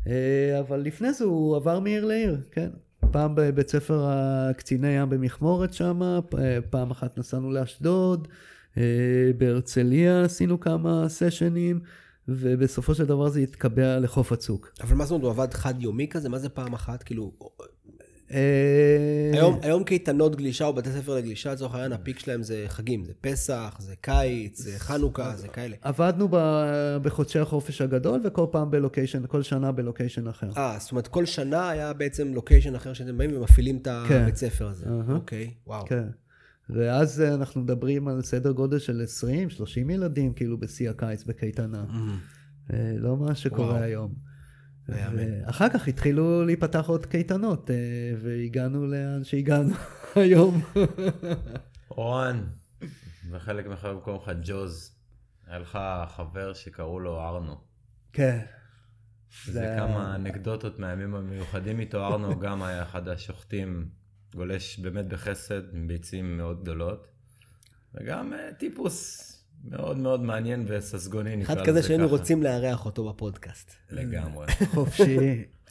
Speaker 3: אה, אבל לפני זה הוא עבר מעיר לעיר, כן. פעם בבית ספר הקציני ים במכמורת שם, פעם אחת נסענו לאשדוד, אה, בהרצליה עשינו כמה סשנים, ובסופו של דבר זה התקבע לחוף הצוק.
Speaker 2: אבל מה זאת אומרת, הוא עבד חד יומי כזה? מה זה פעם אחת? כאילו,
Speaker 3: אה,
Speaker 2: היום, היום קייטנות גלישה או בתי ספר לגלישה, לצורך העניין, הפיק שלהם זה חגים, זה פסח, זה קיץ, זה חנוכה, זה כאלה.
Speaker 3: עבדנו ב- בחודשי החופש הגדול, וכל פעם בלוקיישן, כל שנה בלוקיישן אחר.
Speaker 2: אה, זאת אומרת, כל שנה היה בעצם לוקיישן אחר שאתם באים ומפעילים את
Speaker 3: כן.
Speaker 2: הבית ספר הזה. אוקיי, וואו.
Speaker 3: כן. ואז אה, אנחנו מדברים על סדר גודל של 20-30 ילדים, כאילו בשיא הקיץ בקייטנה. אה, לא מה שקורה. היום.
Speaker 2: מהמם.
Speaker 3: אחר כך התחילו להיפתח עוד קייטנות, אה, והגענו לאן שהגענו היום.
Speaker 1: אורן, וחלק מחברי קוראים לך ג'וז. היה לך חבר שקראו לו ארנו.
Speaker 3: כן.
Speaker 1: זה
Speaker 3: זה-
Speaker 1: כמה אנקדוטות מהימים המיוחדים איתו. ארנו גם היה אחד השוחטים, גולש באמת בחסד, עם ביצים מאוד גדולות. וגם אה, טיפוס מאוד מאוד מעניין וססגוני, נקרא
Speaker 2: אחד
Speaker 1: לזה
Speaker 2: כזה שהיינו
Speaker 1: ככה.
Speaker 2: רוצים לארח אותו בפודקאסט.
Speaker 1: לגמרי.
Speaker 3: חופשי,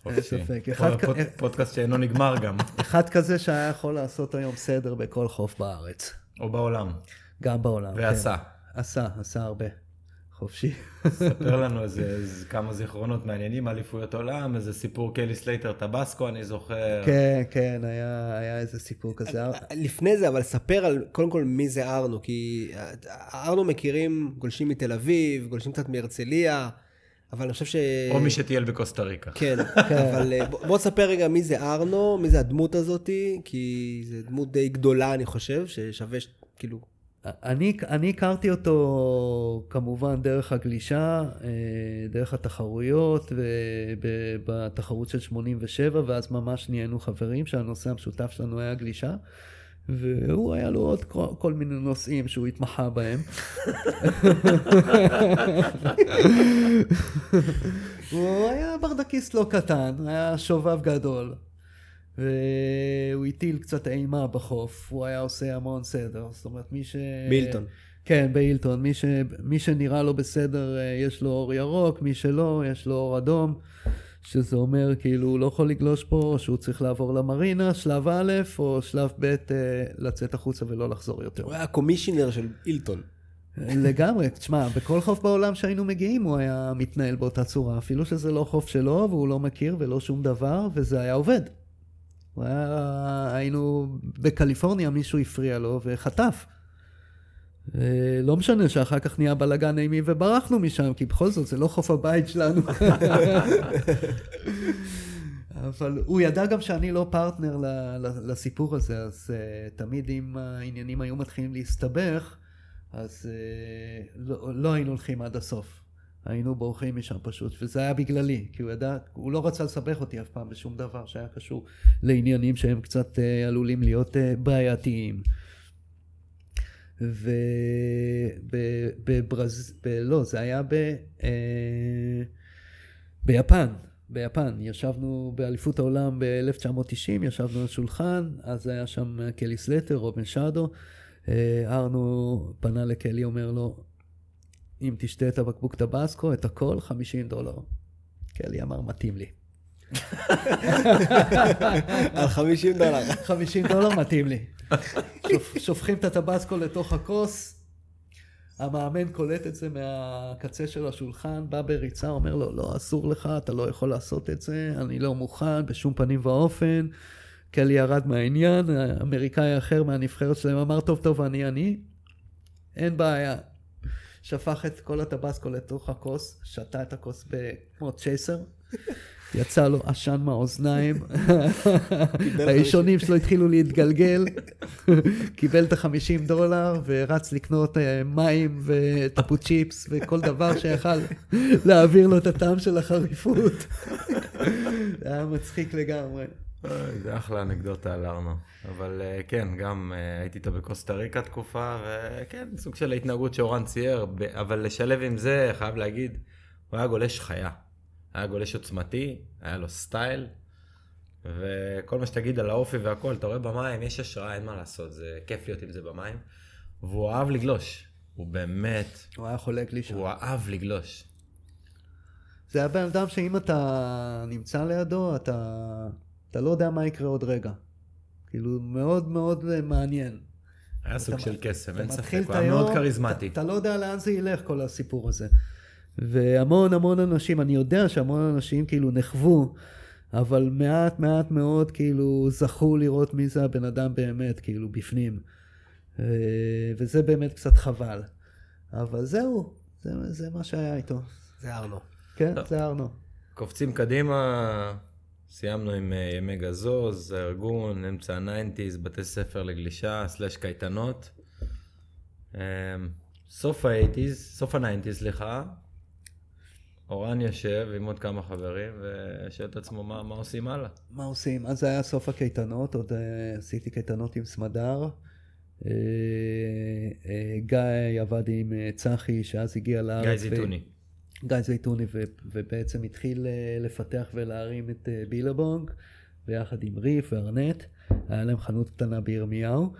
Speaker 3: אין. ספק. אחד כ-
Speaker 1: פודקאסט שאינו נגמר גם,
Speaker 3: אחד כזה שהיה יכול לעשות היום סדר בכל חוף בארץ.
Speaker 1: או בעולם.
Speaker 3: גם בעולם.
Speaker 1: ועשה.
Speaker 3: כן. עשה, עשה הרבה. חופשי.
Speaker 1: ספר לנו איזה, איזה כמה זיכרונות מעניינים, אליפויות עולם, איזה סיפור קלי סלייטר טבסקו, אני זוכר.
Speaker 3: כן, כן, היה היה איזה סיפור כזה.
Speaker 2: לפני זה, אבל ספר על, קודם כל, מי זה ארנו, כי ארנו מכירים גולשים מתל אביב, גולשים קצת מהרצליה, אבל אני חושב ש...
Speaker 1: או מי שטייל בקוסטה ריקה.
Speaker 2: כן, אבל אה, בוא תספר רגע מי זה ארנו, מי זה הדמות הזאתי, כי זו דמות די גדולה, אני חושב, ששווה, כאילו,
Speaker 3: אני, אני הכרתי אותו כמובן דרך הגלישה, אה, דרך התחרויות, ובתחרות של 87, ואז ממש נהיינו חברים, שהנושא המשותף שלנו היה גלישה. והוא היה לו עוד כל, כל מיני נושאים שהוא התמחה בהם. הוא היה ברדקיסט לא קטן, היה שובב גדול. והוא הטיל קצת אימה בחוף, הוא היה עושה המון סדר, זאת אומרת מי ש...
Speaker 2: בילטון.
Speaker 3: כן, באילטון. מי, ש... מי שנראה לו בסדר, אה, יש לו אור ירוק, מי שלא, יש לו אור אדום. שזה אומר כאילו הוא לא יכול לגלוש פה, או שהוא צריך לעבור למרינה, שלב א', או שלב ב', אה, לצאת החוצה ולא לחזור יותר.
Speaker 2: הוא היה קומישיונר של אילטון.
Speaker 3: לגמרי, תשמע, בכל חוף בעולם שהיינו מגיעים הוא היה מתנהל באותה צורה, אפילו שזה לא חוף שלו והוא לא מכיר ולא שום דבר, וזה היה עובד. היה, היינו בקליפורניה, מישהו הפריע לו וחטף. לא משנה שאחר כך נהיה בלאגן אימי וברחנו משם, כי בכל זאת זה לא חוף הבית שלנו. אבל הוא ידע גם שאני לא פרטנר לסיפור הזה, אז uh, תמיד אם העניינים היו מתחילים להסתבך, אז uh, לא, לא היינו הולכים עד הסוף. היינו בורחים משם פשוט, וזה היה בגללי, כי הוא ידע, הוא לא רצה לסבך אותי אף פעם בשום דבר שהיה קשור לעניינים שהם קצת uh, עלולים להיות uh, בעייתיים. ובברז... ב... לא, זה היה ב... אה... ביפן. ביפן. ישבנו באליפות העולם ב-1990, ישבנו על שולחן, אז היה שם קלי סלטר, רובן שדו. אה, ארנו פנה לקלי, אומר לו, אם תשתה את הבקבוק טבסקו, את הכל, 50 דולר. קלי אמר, מתאים לי.
Speaker 2: על 50 דולר.
Speaker 3: 50 דולר מתאים לי. שופכים את הטבסקו לתוך הכוס, המאמן קולט את זה מהקצה של השולחן, בא בריצה, אומר לו, לא, אסור לך, אתה לא יכול לעשות את זה, אני לא מוכן, בשום פנים ואופן. קלי ירד מהעניין, אמריקאי אחר מהנבחרת שלהם אמר, טוב, טוב, אני אני, אין בעיה. שפך את כל הטבסקו לתוך הכוס, שתה את הכוס כמו צ'ייסר, יצא לו עשן מהאוזניים, האישונים שלו התחילו להתגלגל, קיבל את החמישים דולר ורץ לקנות אה, מים וטפו צ'יפס וכל דבר שיכל להעביר לו את הטעם של החריפות. זה היה מצחיק לגמרי.
Speaker 1: זה אחלה אנקדוטה על ארנו. אבל אה, כן, גם אה, הייתי איתו בקוסטה ריקה תקופה, וכן, סוג של ההתנהגות שאורן צייר, אבל לשלב עם זה, חייב להגיד, הוא היה גולש חיה. היה גולש עוצמתי, היה לו סטייל, וכל מה שתגיד על האופי והכל, אתה רואה במים, יש השראה, אין מה לעשות, זה כיף להיות עם זה במים. והוא אהב לגלוש, הוא באמת...
Speaker 3: הוא היה חולק לי שם.
Speaker 1: הוא אהב לגלוש.
Speaker 3: זה היה בן אדם שאם אתה נמצא לידו, אתה, אתה לא יודע מה יקרה עוד רגע. כאילו, מאוד מאוד מעניין.
Speaker 1: היה סוג של קסם, אין ספק, הוא היה מאוד כריזמטי.
Speaker 3: אתה, לא יודע לאן זה ילך, כל הסיפור הזה. והמון המון אנשים, אני יודע שהמון אנשים כאילו נחוו, אבל מעט מעט מאוד כאילו זכו לראות מי זה הבן אדם באמת, כאילו בפנים. אה, וזה באמת קצת חבל. אבל זהו, זה, זה מה שהיה איתו.
Speaker 2: זה ארנו.
Speaker 3: כן, טוב. זה ארנו.
Speaker 1: קופצים קדימה, סיימנו עם אה, ימי גזוז, ארגון, אמצע ה nineties, בתי ספר לגלישה, slash קייטנות. אה, סוף ה eighties, סוף ה nineties, סליחה, אורן יושב עם עוד כמה חברים ושואל את עצמו מה, מה עושים הלאה.
Speaker 3: מה עושים? אז זה היה סוף הקייטנות, עוד uh, עשיתי קייטנות עם סמדר. Uh, גיא עבד עם צחי שאז הגיע לארץ.
Speaker 1: גיא זיתוני.
Speaker 3: גיא זיתוני ו... ובעצם התחיל uh, לפתח ולהרים את uh, Billabong ביחד עם Reef ו Arnette. היה להם חנות קטנה בירמיהו.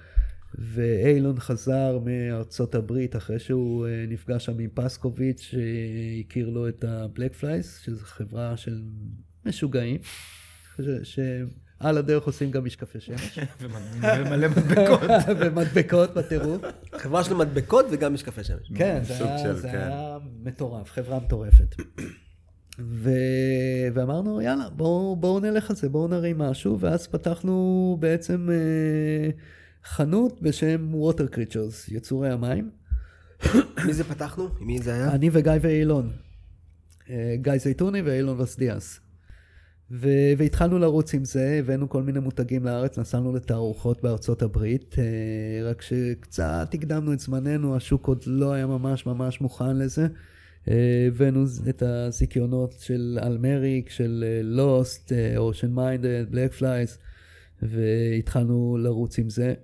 Speaker 3: ואיילון חזר מארצות הברית אחרי שהוא אה, נפגש שם עם פסקוביץ' שהכיר לו את ה Black Flys, שזו חברה של משוגעים, שעל הדרך עושים גם משקפי שמש.
Speaker 1: ומלא מדבקות.
Speaker 3: ומדבקות בטירוף.
Speaker 2: חברה של מדבקות וגם משקפי שמש.
Speaker 3: כן, זה, היה, כן. היה מטורף, חברה מטורפת. ו... ואמרנו, יאללה, בואו בוא נלך על זה, בואו נרים משהו, ואז פתחנו בעצם... אה, חנות בשם Water Creatures, יצורי המים.
Speaker 2: מי זה פתחנו? מי זה היה?
Speaker 3: אני וגיא ואילון. אה, גיא זייתוני ואילון וסדיאס. ו- והתחלנו לרוץ עם זה, הבאנו כל מיני מותגים לארץ, נסענו לתערוכות בארצות הברית, אה, רק שקצת הקדמנו את זמננו, השוק עוד לא היה ממש ממש מוכן לזה. אה, הבאנו את הזיכיונות של Al Merrick, של Lost, Ocean Minded, Black Flys, והתחלנו לרוץ עם זה.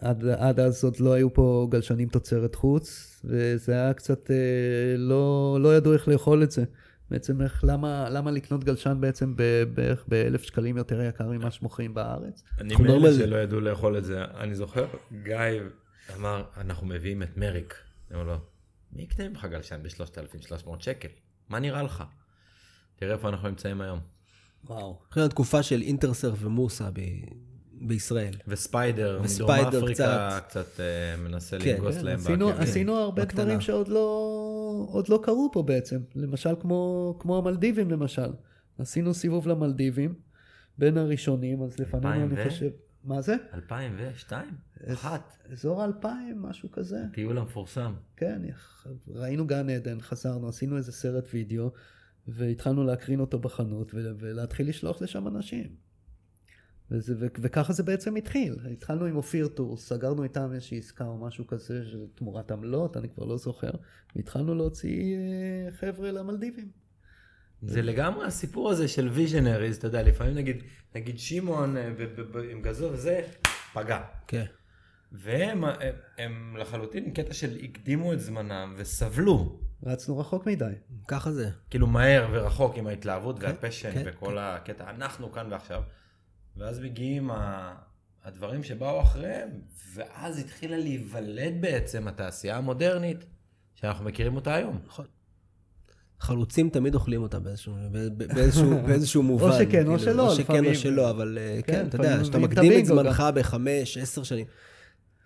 Speaker 3: עד, עד אז עוד לא היו פה גלשנים תוצרת חוץ, וזה היה קצת, אה, לא, לא ידעו איך לאכול את זה. בעצם איך, למה, למה לקנות גלשן בעצם ב- בערך באלף שקלים יותר יקר ממה שמוכרים בארץ?
Speaker 1: אני מאלה שלא ידעו לאכול את זה. אני זוכר, גיא אמר, אנחנו מביאים את מריק. אני אומר לו, מי יקנה ממך גלשן ב-3,300 שקל? מה נראה לך? תראה איפה אנחנו נמצאים היום.
Speaker 3: וואו.
Speaker 2: אחרי התקופה של אינטרסרף ומוסה ב... בישראל.
Speaker 1: וספיידר, מדרום
Speaker 2: וספיידר
Speaker 1: אפריקה, קצת אה, מנסה
Speaker 2: כן,
Speaker 1: לנגוס
Speaker 3: כן,
Speaker 1: להם
Speaker 3: עשינו. עשינו הרבה
Speaker 2: בקטנה.
Speaker 3: דברים שעוד לא, עוד לא קרו פה בעצם. למשל כמו, כמו המלדיבים למשל. עשינו סיבוב למלדיבים, בין הראשונים, אז לפנינו אני
Speaker 1: ו?
Speaker 3: חושב... מה זה?
Speaker 1: 2002? אחת.
Speaker 3: אזור 2000, משהו כזה.
Speaker 1: טיול המפורסם.
Speaker 3: כן, ראינו גן עדן, חזרנו, עשינו איזה סרט וידאו, והתחלנו להקרין אותו בחנות ולהתחיל לשלוח לשם אנשים. וזה, ו- וככה זה בעצם התחיל. התחלנו עם אופיר טור, סגרנו איתם איזושהי עסקה או משהו כזה, תמורת עמלות, אני כבר לא זוכר, והתחלנו להוציא אה, חבר'ה למלדיבים.
Speaker 1: זה לגמרי הסיפור הזה של ויז'נריז, אתה יודע, לפעמים נגיד, נגיד שמעון אה, ב- ב- ב- עם גזור וזה, פגע.
Speaker 2: כן.
Speaker 1: והם הם, הם לחלוטין קטע של הקדימו את זמנם וסבלו.
Speaker 3: רצנו רחוק מדי.
Speaker 2: ככה זה.
Speaker 1: כאילו מהר ורחוק עם ההתלהבות
Speaker 2: כן,
Speaker 1: והפשן
Speaker 2: כן,
Speaker 1: וכל הקטע, אנחנו כאן ועכשיו. ואז מגיעים ה- הדברים שבאו אחריהם, ואז התחילה להיוולד בעצם התעשייה המודרנית, שאנחנו מכירים אותה היום.
Speaker 2: נכון. חלוצים תמיד אוכלים אותה באיזשהו, באיזשהו, באיזשהו מובן.
Speaker 3: שכן או
Speaker 2: כאילו,
Speaker 3: שלא,
Speaker 2: או שכן
Speaker 3: לפעמים.
Speaker 2: או שלא, אבל אה,
Speaker 3: כן,
Speaker 2: כן, אתה יודע,
Speaker 3: לפעמים
Speaker 2: שאתה
Speaker 3: מביאים את
Speaker 2: מקדים את זמנך בחמש, עשר שנים.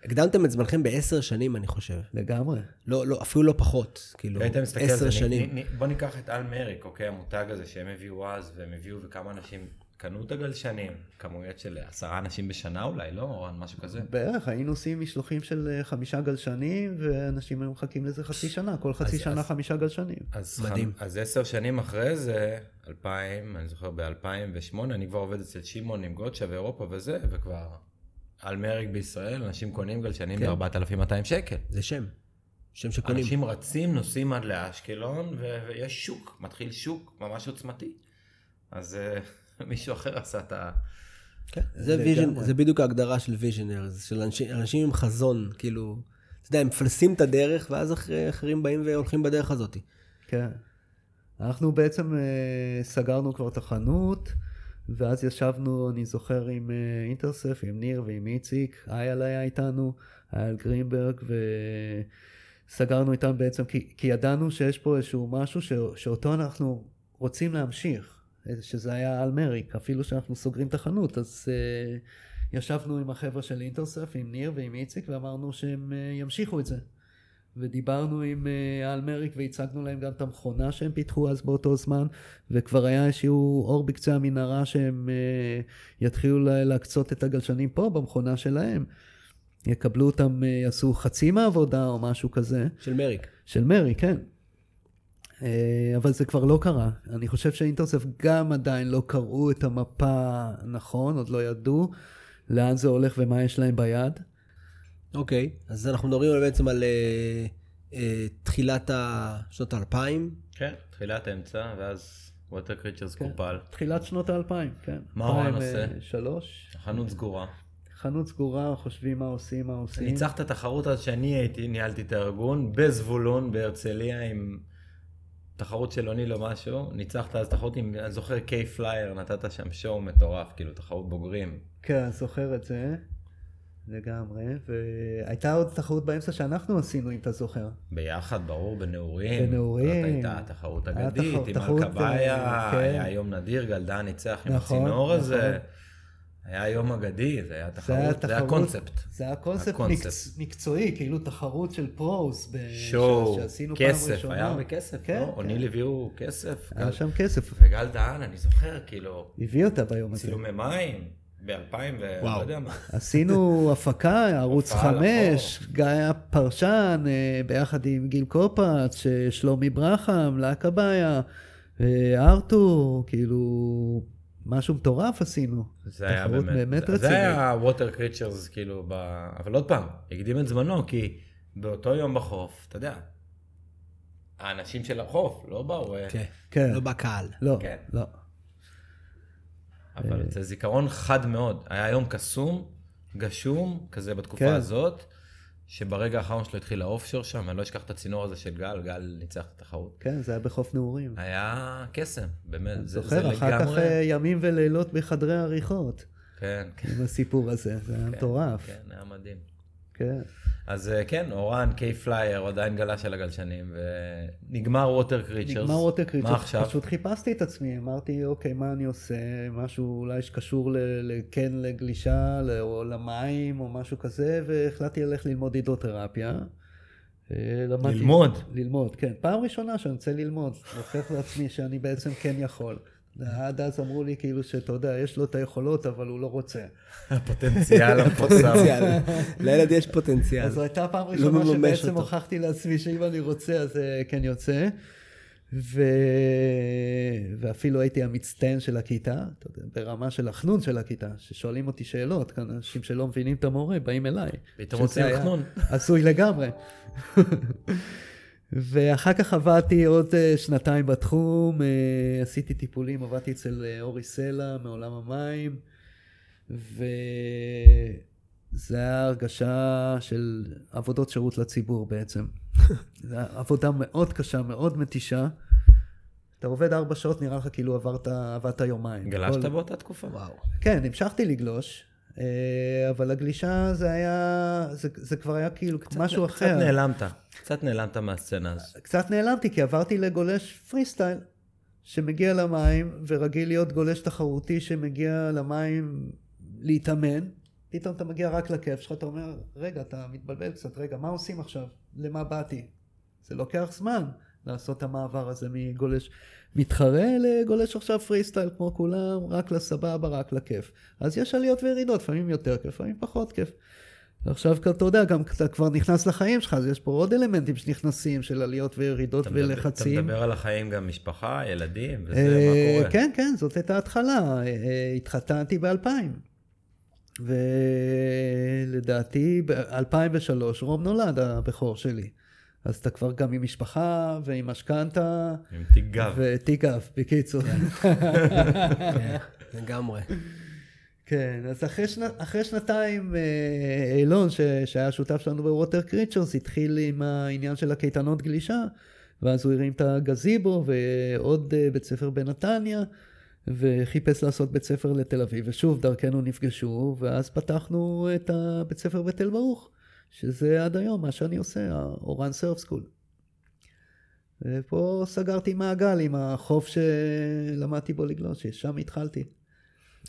Speaker 2: הקדמתם את זמנכם בעשר שנים, אני חושב.
Speaker 3: לגמרי.
Speaker 2: לא, לא, אפילו לא פחות. כאילו, עשר שנים.
Speaker 1: נ- נ- בוא ניקח את אל מריק, אוקיי, המותג הזה שהם הביאו אז, והם הביאו וכמה אנשים קנו את הגלשנים, כמויות של עשרה אנשים בשנה אולי, לא, אורן, משהו כזה.
Speaker 3: בערך, היינו עושים משלוחים של אה, חמישה גלשנים, ואנשים היו מחכים לזה חצי שנה, כל חצי
Speaker 1: אז-
Speaker 3: שנה
Speaker 1: אז-
Speaker 3: חמישה גלשנים.
Speaker 1: אז,
Speaker 2: מדהים.
Speaker 1: חמ- אז עשר שנים אחרי זה, 2000, אני זוכר ב-2008, אני כבר עובד אצל שמעון עם גודשה ואירופה וזה, וכבר על מריק בישראל, אנשים קונים גלשנים
Speaker 2: כן.
Speaker 1: ב-4,200 שקל.
Speaker 2: זה שם. שם שקונים.
Speaker 1: אנשים רצים, נוסעים עד לאשקלון, ו- ויש שוק, מתחיל שוק ממש עוצמתי. אז אה, מישהו אחר עשה את ה...
Speaker 2: כן, זה
Speaker 3: לגמרי.
Speaker 2: vision, זה בדיוק ההגדרה של visioners, של אנשים, אנשים עם חזון, כאילו, אתה יודע, הם מפלסים את הדרך, ואז אחרי, אחרים באים והולכים בדרך הזאת.
Speaker 3: כן. אנחנו בעצם אה, סגרנו כבר את החנות, ואז ישבנו, אני זוכר, עם אה, Intersurf, עם ניר ועם איציק, אייל היה איתנו, אייל גרינברג, וסגרנו איתם בעצם, כי, כי ידענו שיש פה איזשהו משהו ש, שאותו אנחנו רוצים להמשיך, שזה היה על מריק, אפילו שאנחנו סוגרים את החנות, אז אה, ישבנו עם החבר'ה של אינטרסף, עם ניר ועם איציק, ואמרנו שהם אה, ימשיכו את זה. ודיברנו עם אה, על מריק והצגנו להם גם את המכונה שהם פיתחו אז באותו זמן, וכבר היה איזשהו אור בקצה המנהרה שהם אה, יתחילו לה- להקצות את הגלשנים פה במכונה שלהם. יקבלו אותם, אה, יעשו חצי מהעבודה או משהו כזה,
Speaker 2: של מריק.
Speaker 3: של מרי, כן. אה, אבל זה כבר לא קרה. אני חושב שאינטרסף גם עדיין לא קראו את המפה נכון, עוד לא ידעו לאן זה הולך ומה יש להם ביד.
Speaker 2: אוקיי, אז אנחנו מדברים בעצם על אה, אה, תחילת ה- שנות האלפיים.
Speaker 1: כן, תחילת האמצע, ואז ווטר קריצ'רס
Speaker 3: כן.
Speaker 1: קופל.
Speaker 3: תחילת שנות האלפיים, כן.
Speaker 1: מה הוא הנושא?
Speaker 3: 2003,
Speaker 1: החנות סגורה.
Speaker 3: חנות סגורה, חושבים מה עושים, מה עושים.
Speaker 1: ניצחת תחרות אז שאני הייתי, ניהלתי את הארגון, בזבולון, בהרצליה, עם תחרות של אוני לא משהו. ניצחת אז תחרות עם, אני זוכר, קיי פלייר, נתת שם שואו מטורף, כאילו תחרות בוגרים.
Speaker 3: כן, זוכר את זה, לגמרי. והייתה עוד תחרות באמצע שאנחנו עשינו, אם אתה זוכר.
Speaker 1: ביחד, ברור, בנעורים.
Speaker 3: בנעורים.
Speaker 1: זאת הייתה תחרות
Speaker 3: היה
Speaker 1: אגדית, עם אלקביה,
Speaker 3: אה, כן.
Speaker 1: היה יום נדיר, גלדן ניצח עם
Speaker 3: נכון,
Speaker 1: הצינור הזה. היה יום אגדי, זה היה
Speaker 3: זה היה
Speaker 1: תחרות, זה היה
Speaker 3: תחרות-
Speaker 1: קונספט.
Speaker 3: זה היה קונספט
Speaker 1: הקונספט.
Speaker 3: מקצ... מקצועי, כאילו תחרות של פרוס. ב...
Speaker 1: שואו,
Speaker 3: שעשינו פעם
Speaker 1: כסף,
Speaker 3: ראשונה.
Speaker 1: היה הרבה כסף,
Speaker 3: כן,
Speaker 1: לא?
Speaker 3: כן.
Speaker 1: אוניל הביאו כסף.
Speaker 3: היה
Speaker 1: גל-
Speaker 3: שם כסף.
Speaker 1: וגל דהן, אני זוכר, כאילו,
Speaker 3: הביא אותה ביום הזה.
Speaker 1: צילומי מים, ב-2000 ו... לא יודע מה.
Speaker 3: עשינו הפקה, ערוץ
Speaker 1: הופעה
Speaker 3: חמש, גיא היה פרשן, אה, ביחד עם גיל קופץ, ש- שלומי ברחם, להקה בעיה, אה, ארתור, כאילו, משהו מטורף עשינו.
Speaker 1: זה היה באמת,
Speaker 3: באמת
Speaker 1: זה, זה. היה ווטר קריצ'רס כאילו, ב... אבל עוד פעם, הקדים את זמנו, כי באותו יום בחוף, אתה יודע, האנשים של החוף לא באו, אה,
Speaker 2: כן.
Speaker 3: כן.
Speaker 2: לא בקהל.
Speaker 3: לא,
Speaker 1: כן.
Speaker 3: לא.
Speaker 1: אבל זה זיכרון חד מאוד. היה יום קסום, גשום, כזה בתקופה
Speaker 3: כן.
Speaker 1: הזאת, שברגע האחרון שלו התחיל האופשור שם, אני לא אשכח את הצינור הזה של גל, גל ניצח את התחרות.
Speaker 3: כן, זה היה בחוף נעורים.
Speaker 1: היה קסם, באמת, זה, זה
Speaker 3: זוכר, אחר כך
Speaker 1: לגמרי...
Speaker 3: אה, ימים ולילות בחדרי עריכות,
Speaker 1: כן, כן,
Speaker 3: עם הסיפור הזה, זה היה מטורף.
Speaker 1: כן, היה מדהים.
Speaker 3: כן.
Speaker 1: אז אה, כן, אורן, key player, עדיין גלה של הגלשנים, ונגמר Water Creatures.
Speaker 3: נגמר Water Creatures,
Speaker 1: מה עכשיו?
Speaker 3: פשוט חיפשתי את עצמי, אמרתי, אוקיי, מה אני עושה? משהו אולי שקשור כן לגלישה, או למים, או משהו כזה, והחלטתי ללכת ללמוד הידרותרפיה. אה, למדתי-
Speaker 1: ללמוד?
Speaker 3: ללמוד, כן. פעם ראשונה שאני רוצה ללמוד, הופך לעצמי שאני בעצם כן יכול. עד אז אמרו לי כאילו שאתה יודע, יש לו את היכולות, אבל הוא לא רוצה.
Speaker 1: הפוטנציאל המפורסם.
Speaker 2: פוטנציאל. לילד יש פוטנציאל.
Speaker 3: אז זו הייתה פעם
Speaker 2: לא
Speaker 3: ראשונה שבעצם
Speaker 2: אותו.
Speaker 3: הוכחתי לעצמי שאם אני רוצה אז אה, כן יוצא. ו... ואפילו הייתי המצטיין של הכיתה, אתה יודע, ברמה של החנון של הכיתה, ששואלים אותי שאלות, כאן אנשים שלא מבינים את המורה באים אליי.
Speaker 1: פתאום רוצים חנון.
Speaker 3: עשוי לגמרי. ואחר כך עבדתי עוד אה, שנתיים בתחום, אה, עשיתי טיפולים, עבדתי אצל אה, אורי סלע מעולם המים, וזה היה הרגשה של עבודות שירות לציבור בעצם. זו הייתה עבודה מאוד קשה, מאוד מתישה. אתה עובד ארבע שעות, נראה לך כאילו עברת, עבדת יומיים.
Speaker 1: גלשת
Speaker 3: כל-
Speaker 1: באותה תקופה?
Speaker 2: וואו.
Speaker 3: כן, המשכתי לגלוש, אבל הגלישה זה היה, זה, זה כבר היה כאילו משהו
Speaker 1: קצת
Speaker 3: אחר.
Speaker 1: נעלמת, קצת נעלמת מהסצנה הזו.
Speaker 3: קצת נעלמתי, כי עברתי לגולש פרי סטייל, שמגיע למים, ורגיל להיות גולש תחרותי שמגיע למים להתאמן. פתאום אתה מגיע רק לכיף שלך, אתה אומר, רגע, אתה מתבלבל קצת, רגע, מה עושים עכשיו? למה באתי? זה לוקח זמן לעשות את המעבר הזה מגולש מתחרה לגולש עכשיו פרי סטייל כמו כולם, רק לסבבה, רק לכיף. אז יש עליות וירידות, לפעמים יותר כיף, לפעמים פחות כיף. ועכשיו אתה יודע, גם אתה כבר נכנס לחיים שלך, אז יש פה עוד אלמנטים שנכנסים של עליות וירידות
Speaker 1: אתה
Speaker 3: ולחצים.
Speaker 1: אתה מדבר על החיים גם משפחה, ילדים, וזה
Speaker 3: אה,
Speaker 1: מה קורה.
Speaker 3: כן, כן, זאת הייתה ההתחלה. אה, אה, התחתנתי ב-2000. ולדעתי ב-2003 רום נולד, הבכור שלי. אז אתה כבר גם עם משפחה ועם משכנתה
Speaker 1: עם תיק גב.
Speaker 3: ותיק אב, בקיצור.
Speaker 2: כן, לגמרי.
Speaker 3: כן, אז אחרי, שנ... אחרי שנתיים אה, אילון, ש... שהיה שותף שלנו ב Water Creatures, התחיל עם העניין של הקייטנות גלישה, ואז הוא הרים את הגזיבו ועוד אה, בית ספר בנתניה, וחיפש לעשות בית ספר לתל אביב, ושוב דרכנו נפגשו, ואז פתחנו את הבית ספר בתל ברוך, שזה עד היום מה שאני עושה, האורן surf school. ופה סגרתי מעגל עם החוף שלמדתי בו לגלוש, ששם התחלתי.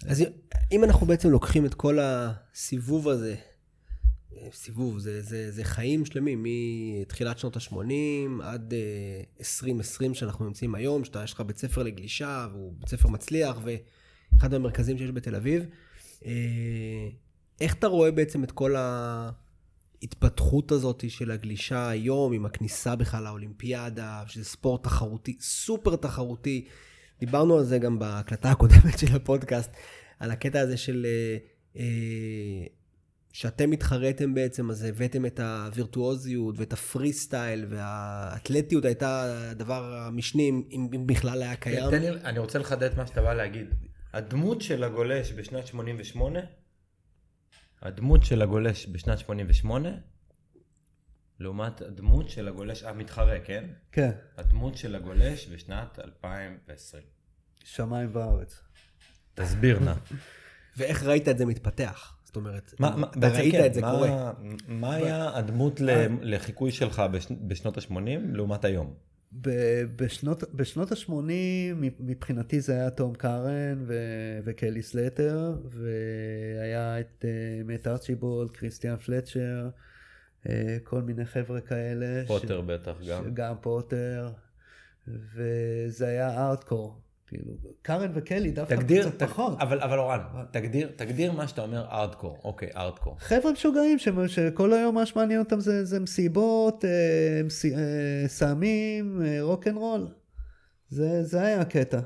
Speaker 2: אז אם אנחנו בעצם לוקחים את כל הסיבוב הזה, סיבוב, זה, זה, זה חיים שלמים, מתחילת שנות ה-80 עד uh, 2020 שאנחנו נמצאים היום, שאתה, יש לך בית ספר לגלישה, והוא בית ספר מצליח, ואחד המרכזים שיש בתל אביב. Uh, איך אתה רואה בעצם את כל ההתפתחות הזאת של הגלישה היום, עם הכניסה בכלל לאולימפיאדה, שזה ספורט תחרותי, סופר תחרותי. דיברנו על זה גם בהקלטה הקודמת של הפודקאסט, על הקטע הזה של... אה, אה, שאתם התחרתם בעצם, אז הבאתם את הווירטואוזיות ואת הפרי סטייל, והאתלטיות הייתה הדבר המשני, אם, בכלל היה קיים.
Speaker 1: תן לי, אני רוצה לחדד מה שאתה בא להגיד. הדמות של הגולש בשנת 88, הדמות של הגולש בשנת 88, לעומת הדמות של הגולש המתחרה, כן?
Speaker 3: כן,
Speaker 1: הדמות של הגולש בשנת 2020.
Speaker 3: שמיים וארץ.
Speaker 1: תסביר נא.
Speaker 2: ואיך ראית את זה מתפתח? זאת אומרת,
Speaker 1: מה- מה-
Speaker 2: אתה
Speaker 1: בעצם
Speaker 2: ראית
Speaker 1: כן,
Speaker 2: את זה
Speaker 1: מה-
Speaker 2: קורה.
Speaker 1: מה היה הדמות ל- לחיקוי שלך בש- בשנות ה-80 לעומת היום?
Speaker 3: בשנות, בשנות ה-80 מבחינתי זה היה תום קארן ו- וקלי סלטר, והיה את uh, מת ארצ'יבולד, קריסטיאן פלצ'ר, uh, כל מיני חבר'ה כאלה.
Speaker 1: פוטר בטח גם.
Speaker 3: גם פוטר, וזה היה ארטקור. כאילו, קארן וקלי דווקא
Speaker 1: תגדיר,
Speaker 3: קצת פחות.
Speaker 1: אבל, אבל אורן, תגדיר, תגדיר מה שאתה אומר ארדקור. אוקיי, ארדקור.
Speaker 3: חבר'ה משוגעים ש- שכל היום מה שמעניין אותם זה, זה מסיבות, אה, מס- אה, סמים, אה, rock and roll. זה, זה היה הקטע.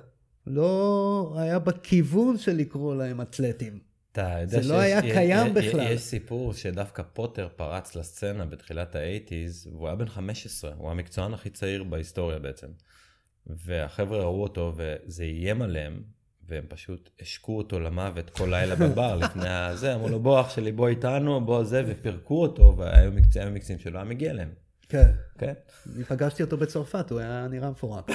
Speaker 3: לא היה בכיוון של לקרוא להם אתלטים.
Speaker 1: אתה יודע
Speaker 3: זה
Speaker 1: שיש,
Speaker 3: לא היה
Speaker 1: יש-
Speaker 3: קיים
Speaker 1: יש-
Speaker 3: בכלל.
Speaker 1: יש סיפור שדווקא פוטר פרץ לסצנה בתחילת האייטיז, והוא היה בן 15, הוא המקצוען הכי צעיר בהיסטוריה בעצם. והחבר'ה ראו אותו וזה איים עליהם, והם פשוט השקו אותו למוות כל לילה בבר לפני הזה, אמרו לו בוא אח שלי בוא איתנו, בוא זה, ופירקו אותו, והיו מקצועים מקצועים שלא היה מגיע להם.
Speaker 3: כן.
Speaker 1: כן?
Speaker 3: אני פגשתי אותו בצרפת, הוא היה נראה מפורק.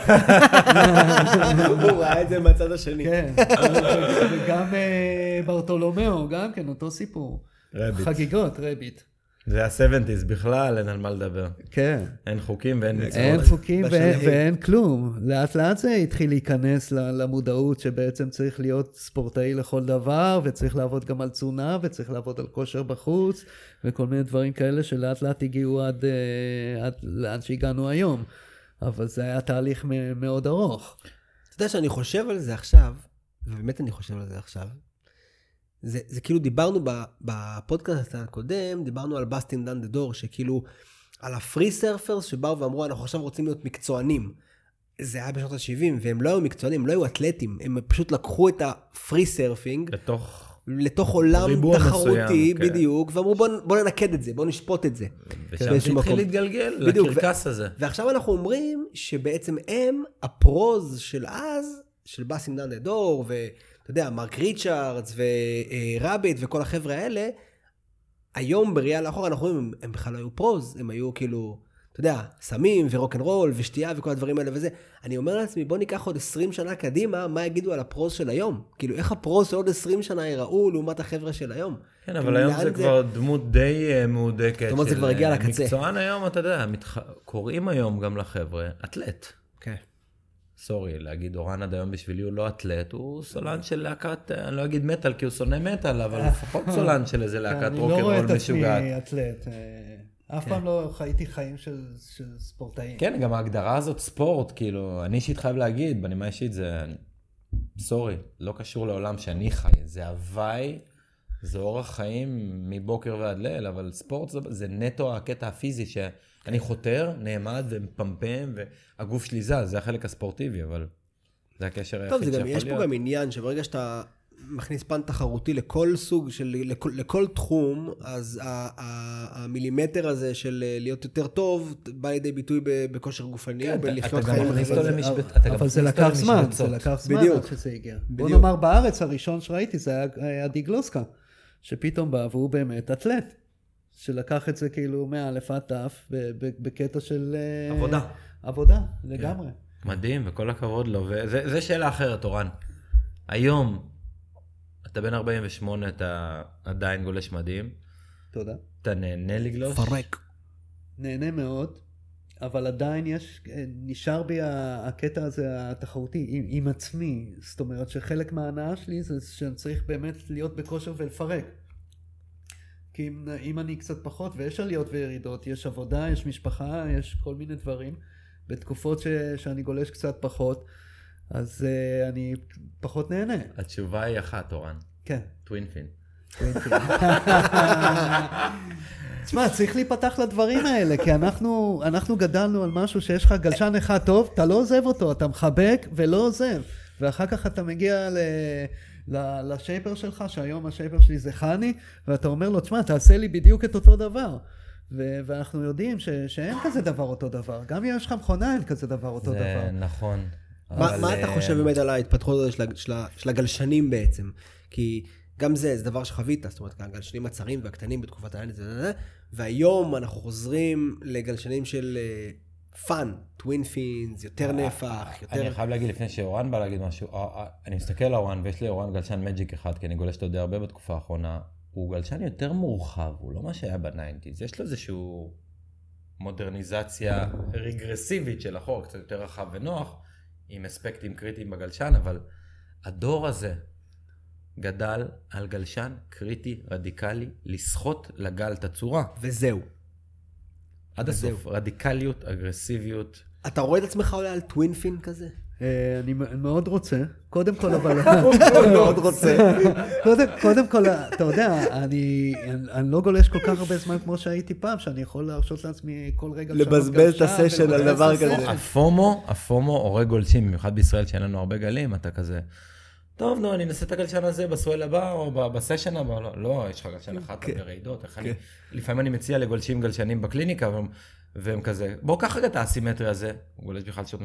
Speaker 2: הוא ראה את זה מהצד השני.
Speaker 3: כן, וגם אה, ברטולומיאו, גם כן, אותו סיפור.
Speaker 1: רביט.
Speaker 3: חגיגות, רביט.
Speaker 1: זה ה-70's בכלל, אין על מה לדבר.
Speaker 3: כן.
Speaker 1: אין חוקים ואין מצוות.
Speaker 3: אין חוקים. ואין, ואין כלום. לאט לאט זה התחיל להיכנס ל- למודעות שבעצם צריך להיות ספורטאי לכל דבר, וצריך לעבוד גם על תזונה, וצריך לעבוד על כושר בחוץ, וכל מיני דברים כאלה שלאט לאט הגיעו עד, אה, עד לאן שהגענו היום. אבל זה היה תהליך מ- מאוד ארוך.
Speaker 2: אתה יודע שאני חושב על זה עכשיו, ובאמת אני חושב על זה עכשיו, זה, זה כאילו דיברנו בפודקאסט הקודם, דיברנו על Bustin' Down the Door, שכאילו, על ה free surfers שבאו ואמרו, אנחנו עכשיו רוצים להיות מקצוענים. זה היה בשנות ה-70, והם לא היו מקצוענים, הם לא היו אתלטים, הם פשוט לקחו את ה free surfing
Speaker 1: לתוך...
Speaker 2: לתוך עולם תחרותי,
Speaker 1: מסוים, כן.
Speaker 2: בדיוק, ואמרו בוא, בוא ננקד את זה, בוא נשפוט את זה.
Speaker 1: ושם
Speaker 2: באיזשהו
Speaker 1: זה. התחיל להתגלגל,
Speaker 2: בדיוק,
Speaker 1: לקרקס הזה.
Speaker 2: ועכשיו אנחנו אומרים שבעצם הם ה pros של אז, של Bustin' Down Door, ואתה יודע, מרק ריצ'רדס ורביט וכל החבר'ה האלה, היום בראייה לאחור אנחנו רואים, הם, בכלל לא היו פרוז, הם היו כאילו, אתה יודע, סמים ורוקנרול ושתייה וכל הדברים האלה וזה. אני אומר לעצמי, בוא ניקח עוד 20 שנה קדימה, מה יגידו על הפרוז של היום? כאילו, איך הפרוז של עוד 20 שנה ייראו לעומת החבר'ה של היום?
Speaker 1: כן, אבל היום
Speaker 2: לאן
Speaker 1: זה כבר דמות די אה, מהודקת.
Speaker 2: זאת אומרת, זה כבר הגיע
Speaker 1: אה,
Speaker 2: לקצה.
Speaker 1: מקצוען היום, אתה יודע, מתח... קוראים היום גם לחבר'ה אתלט.
Speaker 2: כן.
Speaker 1: סורי, להגיד אורן עד היום בשבילי הוא לא אתלט, הוא סולן של להקת, אני לא אגיד מטאל כי הוא שונא מטאל, אבל לפחות סולן של איזה להקת
Speaker 3: אני לא רואה
Speaker 1: רוקנרול
Speaker 3: את עצמי
Speaker 1: משוגעת.
Speaker 3: אתלט. אה, אף פעם לא חייתי חיים של של ספורטאים.
Speaker 1: כן, גם ההגדרה הזאת ספורט, כאילו, אני אישית חייב להגיד, בנימה אישית זה, סורי, לא קשור לעולם שאני חי, זה הוואי, זה אורח חיים מבוקר ועד ליל, אבל ספורט זה, זה נטו הקטע הפיזי, שאני חותר, נעמד ומפמפם, והגוף שלי זז, זה החלק הספורטיבי, אבל זה הקשר
Speaker 2: טוב,
Speaker 1: היחיד שיכול
Speaker 2: גם,
Speaker 1: להיות.
Speaker 2: יש פה גם עניין שברגע שאתה מכניס פן תחרותי לכל סוג של, לכל, לכל תחום, אז ה, ה, המילימטר הזה של אה, להיות יותר טוב, בא לידי ביטוי בכושר גופני,
Speaker 1: כן,
Speaker 2: בלחיות
Speaker 1: אתה גם
Speaker 2: חיים
Speaker 1: מכניס
Speaker 2: אחרים.
Speaker 1: אותו
Speaker 3: אבל זה- לקח זמן. זה לקח זמן. עד שזה הגיע. בוא. נאמר בארץ הראשון שראיתי זה היה- היה דיגלוסקה, שפתאום בא והוא באמת אתלט. שלקח את זה כאילו מא' עד ת' ב- ב- בקטע של... אה,
Speaker 1: עבודה.
Speaker 3: עבודה, לגמרי.
Speaker 1: מדהים, וכל הכבוד לו, וזה שאלה אחרת, אורן. היום, אתה בן 48, אתה עדיין גולש מדהים,
Speaker 3: תודה.
Speaker 1: אתה נהנה לגלוש?
Speaker 2: פרק.
Speaker 3: נהנה מאוד, אבל עדיין יש, נשאר בי הקטע הזה התחרותי עם, עם עצמי. זאת אומרת שחלק מההנאה שלי זה שאני צריך באמת להיות בכושר ולפרק. כי אם, אם אני קצת פחות, ויש עליות וירידות, יש עבודה, יש משפחה, יש כל מיני דברים. בתקופות ש, שאני גולש קצת פחות, אז uh, אני פחות נהנה.
Speaker 1: התשובה היא אחת, אורן.
Speaker 3: כן.
Speaker 1: טווינפין.
Speaker 3: תשמע, צריך להיפתח לדברים האלה, כי אנחנו, אנחנו גדלנו על משהו שיש לך גלשן אחד טוב, אתה לא עוזב אותו, אתה מחבק ולא עוזב. ואחר כך אתה מגיע ל... ל- ל shaper שלך, שהיום ה shaper שלי זה חני, ואתה אומר לו, תשמע, תעשה לי בדיוק את אותו דבר. ו- ואנחנו יודעים ש- שאין כזה דבר אותו דבר. גם אם יש לך מכונה, אין כזה דבר אותו
Speaker 1: זה
Speaker 3: דבר.
Speaker 1: נכון.
Speaker 2: מה,
Speaker 1: אבל,
Speaker 2: מה אתה
Speaker 1: אה,
Speaker 2: חושב באמת על ההתפתחות הזאת של, של, של הגלשנים בעצם? כי גם זה, זה דבר שחווית, זאת אומרת, הגלשנים הצרים והקטנים בתקופת העניין, זה, זה, זה, והיום אנחנו חוזרים לגלשנים של fun, twin fins, יותר נפח, יותר...
Speaker 1: אני חייב להגיד לפני שאורן בא להגיד משהו, אה, אה, אני מסתכל על אורן ויש לי אורן גלשן magic אחד, כי אני גולש די הרבה בתקופה האחרונה, הוא גלשן יותר מורחב, הוא לא מה שהיה ב nineties, יש לו איזשהו מודרניזציה רגרסיבית של החור, קצת יותר רחב ונוח, עם אספקטים קריטיים בגלשן, אבל הדור הזה גדל על גלשן קריטי, רדיקלי, לסחוט לגל את הצורה.
Speaker 2: וזהו.
Speaker 1: עד. הסוף, רדיקליות, אגרסיביות.
Speaker 2: אתה רואה את עצמך עולה על טווין פין כזה?
Speaker 3: אה, אני מאוד רוצה, קודם כל אבל...
Speaker 2: מאוד רוצה.
Speaker 3: קודם, כל, אתה יודע, אני, אני לא גולש כל כך הרבה זמן כמו שהייתי פעם, שאני יכול להרשות לעצמי כל רגע
Speaker 2: לבזבז את הסשן על דבר כזה.
Speaker 1: הפומו, הפומו הורג גולשים, במיוחד בישראל שאין לנו הרבה גלים, אתה כזה, טוב, נו, אני אנסה את הגלשן הזה בסואל הבא או בסשן הבא, לא, לא, יש לך גלשן אחד, אתה ברעידות, איך אני, לפעמים אני מציע לגולשים גלשנים בקליניקה, והם, והם כזה, בוא קח רגע את האסימטרי הזה, הוא גולש בכלל שוט,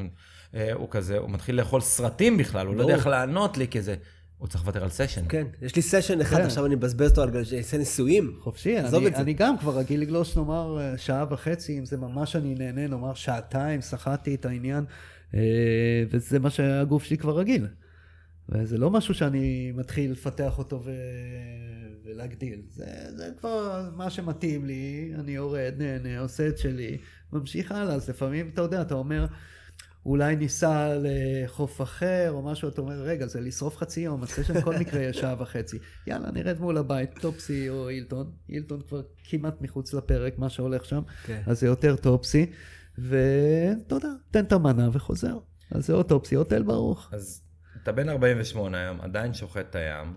Speaker 1: אה, הוא כזה, הוא מתחיל לאכול סרטים בכלל, הוא לא יודע. איך לענות לי כזה, הוא צריך לוותר על סשן.
Speaker 2: כן, יש לי סשן אחד,
Speaker 3: כן.
Speaker 2: עכשיו אני מבזבז אותו על גלשי, ניסויים.
Speaker 3: חופשי. אני גם כבר רגיל לגלוש נאמר אה, שעה וחצי, אם זה ממש אני נהנה, נאמר שעתיים, סחטתי את העניין, אה, וזה מה שהגוף שלי כבר רגיל. וזה לא משהו שאני מתחיל לפתח אותו ו... ולהגדיל, זה, זה כבר מה שמתאים לי, אני יורד, נהנה, עושה את שלי, ממשיך הלאה, אז לפעמים אתה יודע, אתה אומר, אולי ניסע לחוף אחר או משהו, אתה אומר, רגע, זה לשרוף חצי יום, הסשן בכל מקרה יהיה שעה וחצי. יאללה, נרד מול הבית, טופסי או אילטון. אילטון כבר כמעט מחוץ לפרק, מה שהולך שם,
Speaker 2: כן.
Speaker 3: אז זה יותר טופסי. ואתה יודע, תן את המנה וחוזר. אז זה או טופסי או תל ברוך.
Speaker 1: אז אתה בן 48 היום, עדיין שוחט את הים,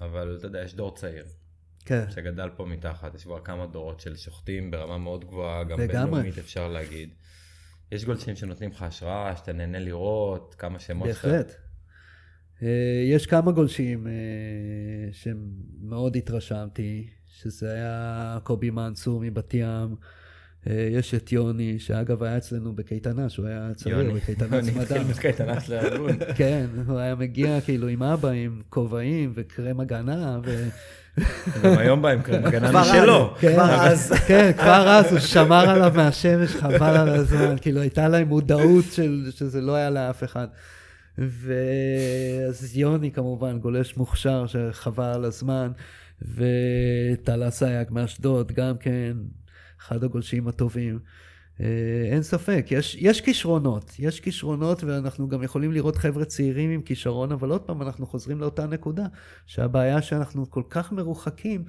Speaker 1: אבל אתה יודע, יש דור צעיר.
Speaker 3: כן.
Speaker 1: שגדל פה מתחת, יש כבר כמה דורות של שוחטים ברמה מאוד גבוהה, גם. בינלאומית אפשר להגיד. יש גולשים שנותנים לך השראה, שאתה נהנה לראות, כמה שמות שאתה...
Speaker 3: בהחלט. אה, יש כמה גולשים אה, שמאוד התרשמתי, שזה היה קובי מנצור מבת ים, יש את יוני, שאגב היה אצלנו בקייטנה, שהוא היה צעיר,
Speaker 1: יוני,
Speaker 3: בקייטנת
Speaker 1: יוני
Speaker 3: צמדה.
Speaker 1: התחיל בקייטנה של הארגון.
Speaker 3: כן, הוא היה מגיע כאילו עם אבא, עם כובעים וקרם הגנה, ו...
Speaker 1: גם היום בא עם קרם הגנה. משלו.
Speaker 3: כן,
Speaker 2: כבר אז.
Speaker 3: כן, כבר אז הוא שמר עליו מהשמש, חבל על הזמן, כאילו הייתה להם מודעות של, שזה לא היה לאף אחד. ואז יוני כמובן, גולש מוכשר שחבל על הזמן, וטלה סייג מאשדוד, גם כן, אחד הגולשים הטובים. אה, אין ספק, יש, יש כישרונות, יש כישרונות ואנחנו גם יכולים לראות חבר'ה צעירים עם כישרון, אבל עוד פעם אנחנו חוזרים לאותה נקודה, שהבעיה שאנחנו כל כך מרוחקים,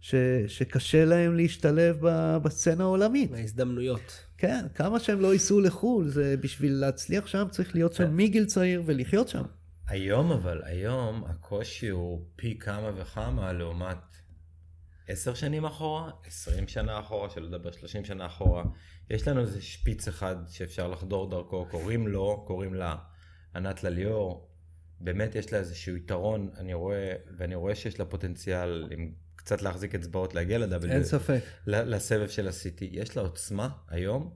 Speaker 3: ש, שקשה להם להשתלב ב- בסצנה העולמית.
Speaker 2: ההזדמנויות.
Speaker 3: כן, כמה שהם לא ייסעו לחו"ל, זה בשביל להצליח שם צריך להיות שם מגיל צעיר ולחיות שם.
Speaker 1: היום אבל, היום הקושי הוא פי כמה וכמה לעומת עשר שנים אחורה, עשרים שנה אחורה, שלא לדבר שלושים שנה אחורה. יש לנו איזה שפיץ אחד שאפשר לחדור דרכו, קוראים לו, קוראים לה ענת לליאור. באמת יש לה איזשהו יתרון, אני רואה, ואני רואה שיש לה פוטנציאל עם קצת להחזיק אצבעות להגיע ל-W.
Speaker 3: אין ספק.
Speaker 1: לסבב של ה-CT. יש לה עוצמה היום,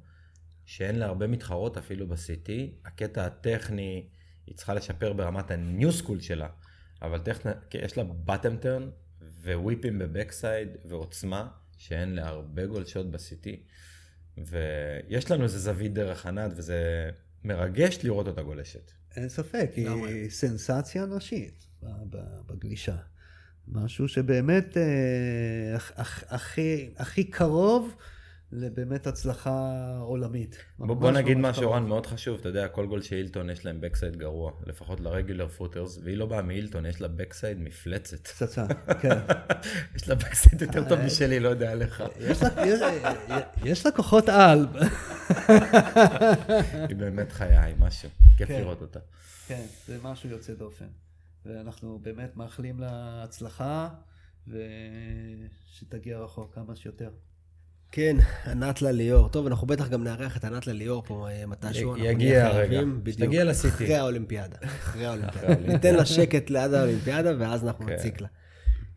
Speaker 1: שאין לה הרבה מתחרות אפילו ב-CT. הקטע הטכני, היא צריכה לשפר ברמת ה-new school שלה, אבל טכני, כן, יש לה bottom turn וויפים בבקסייד ועוצמה, שאין להרבה גולשות ב-CT. ויש לנו איזה זווית דרך ענת, וזה מרגש לראות אותה גולשת.
Speaker 3: אין ספק. היא סנסציה נשית בגלישה. משהו שבאמת אה, הכ- הכ- הכי, הכי קרוב לבאמת הצלחה עולמית.
Speaker 1: בוא, בוא נגיד משהו. רן, מאוד חשוב, אתה יודע, כל גולשי הילטון יש להם backside גרוע, לפחות ל regular footers, והיא לא באה מהילטון, יש לה backside מפלצת.
Speaker 3: פצצה, כן.
Speaker 1: יש לה בקסייד יותר טוב משלי, לא יודע עליך.
Speaker 3: יש לה, יש, יש לה כוחות על.
Speaker 1: היא באמת חיה, היא משהו. כיף
Speaker 3: כן.
Speaker 1: לראות אותה.
Speaker 3: כן, זה משהו יוצא דופן. ואנחנו באמת מאחלים לה הצלחה, ושתגיע רחוק כמה שיותר.
Speaker 2: כן, ענת לליאור. טוב, אנחנו בטח גם נארח את ענת לליאור פה אה, מתישהו.
Speaker 1: יגיע הרגע.
Speaker 2: בדיוק.
Speaker 1: שתגיע ל-CT.
Speaker 2: אחרי האולימפיאדה. אחרי האולימפיאדה. ניתן לה שקט ליד האולימפיאדה, ואז אנחנו
Speaker 1: כן.
Speaker 2: נציק לה.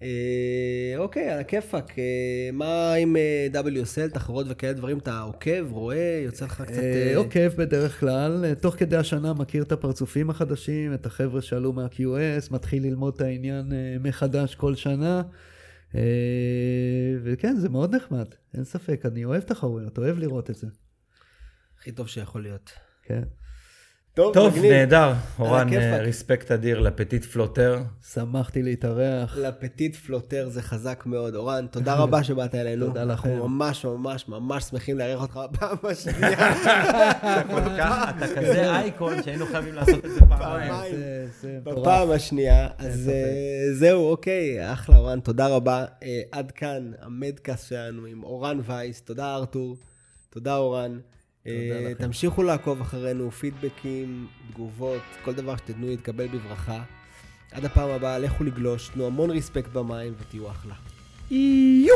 Speaker 2: אה, אוקיי, על הכיפאק. אה, מה עם אה, WSL, תחרות וכאלה דברים? אתה עוקב, רואה, יוצא לך קצת...
Speaker 3: עוקב בדרך כלל, תוך כדי השנה מכיר את הפרצופים החדשים, את החבר'ה שעלו מה-QS, מתחיל ללמוד את העניין מחדש כל שנה. אה, וכן, זה מאוד נחמד, אין ספק, אני אוהב תחרויות, אוהב לראות את זה.
Speaker 2: הכי טוב שיכול להיות.
Speaker 3: כן.
Speaker 1: טוב,
Speaker 2: מגניב.
Speaker 1: נהדר. אורן,
Speaker 2: הכיפאק.
Speaker 1: אה, respect אדיר ל petit floater.
Speaker 3: שמחתי להתארח.
Speaker 2: ל petit floater זה חזק מאוד. אורן, תודה רבה שבאת אלינו.
Speaker 3: תודה לכם.
Speaker 2: אנחנו ממש ממש ממש שמחים לארח אותך בפעם השנייה.
Speaker 1: אתה כזה אייקון שהיינו חייבים לעשות את זה
Speaker 2: פעמיים. בפעם השנייה. אז. אה, זהו, אוקיי, אחלה אורן, תודה רבה. אה, עד כאן המדקאסט שלנו עם אורן וייס. תודה ארתור, תודה אורן. אה. תמשיכו לעקוב אחרינו, פידבקים, תגובות, כל דבר שתדעו יתקבל בברכה. עד הפעם הבאה, לכו לגלוש, תנו המון ריספקט במים ותהיו אחלה.
Speaker 3: יו!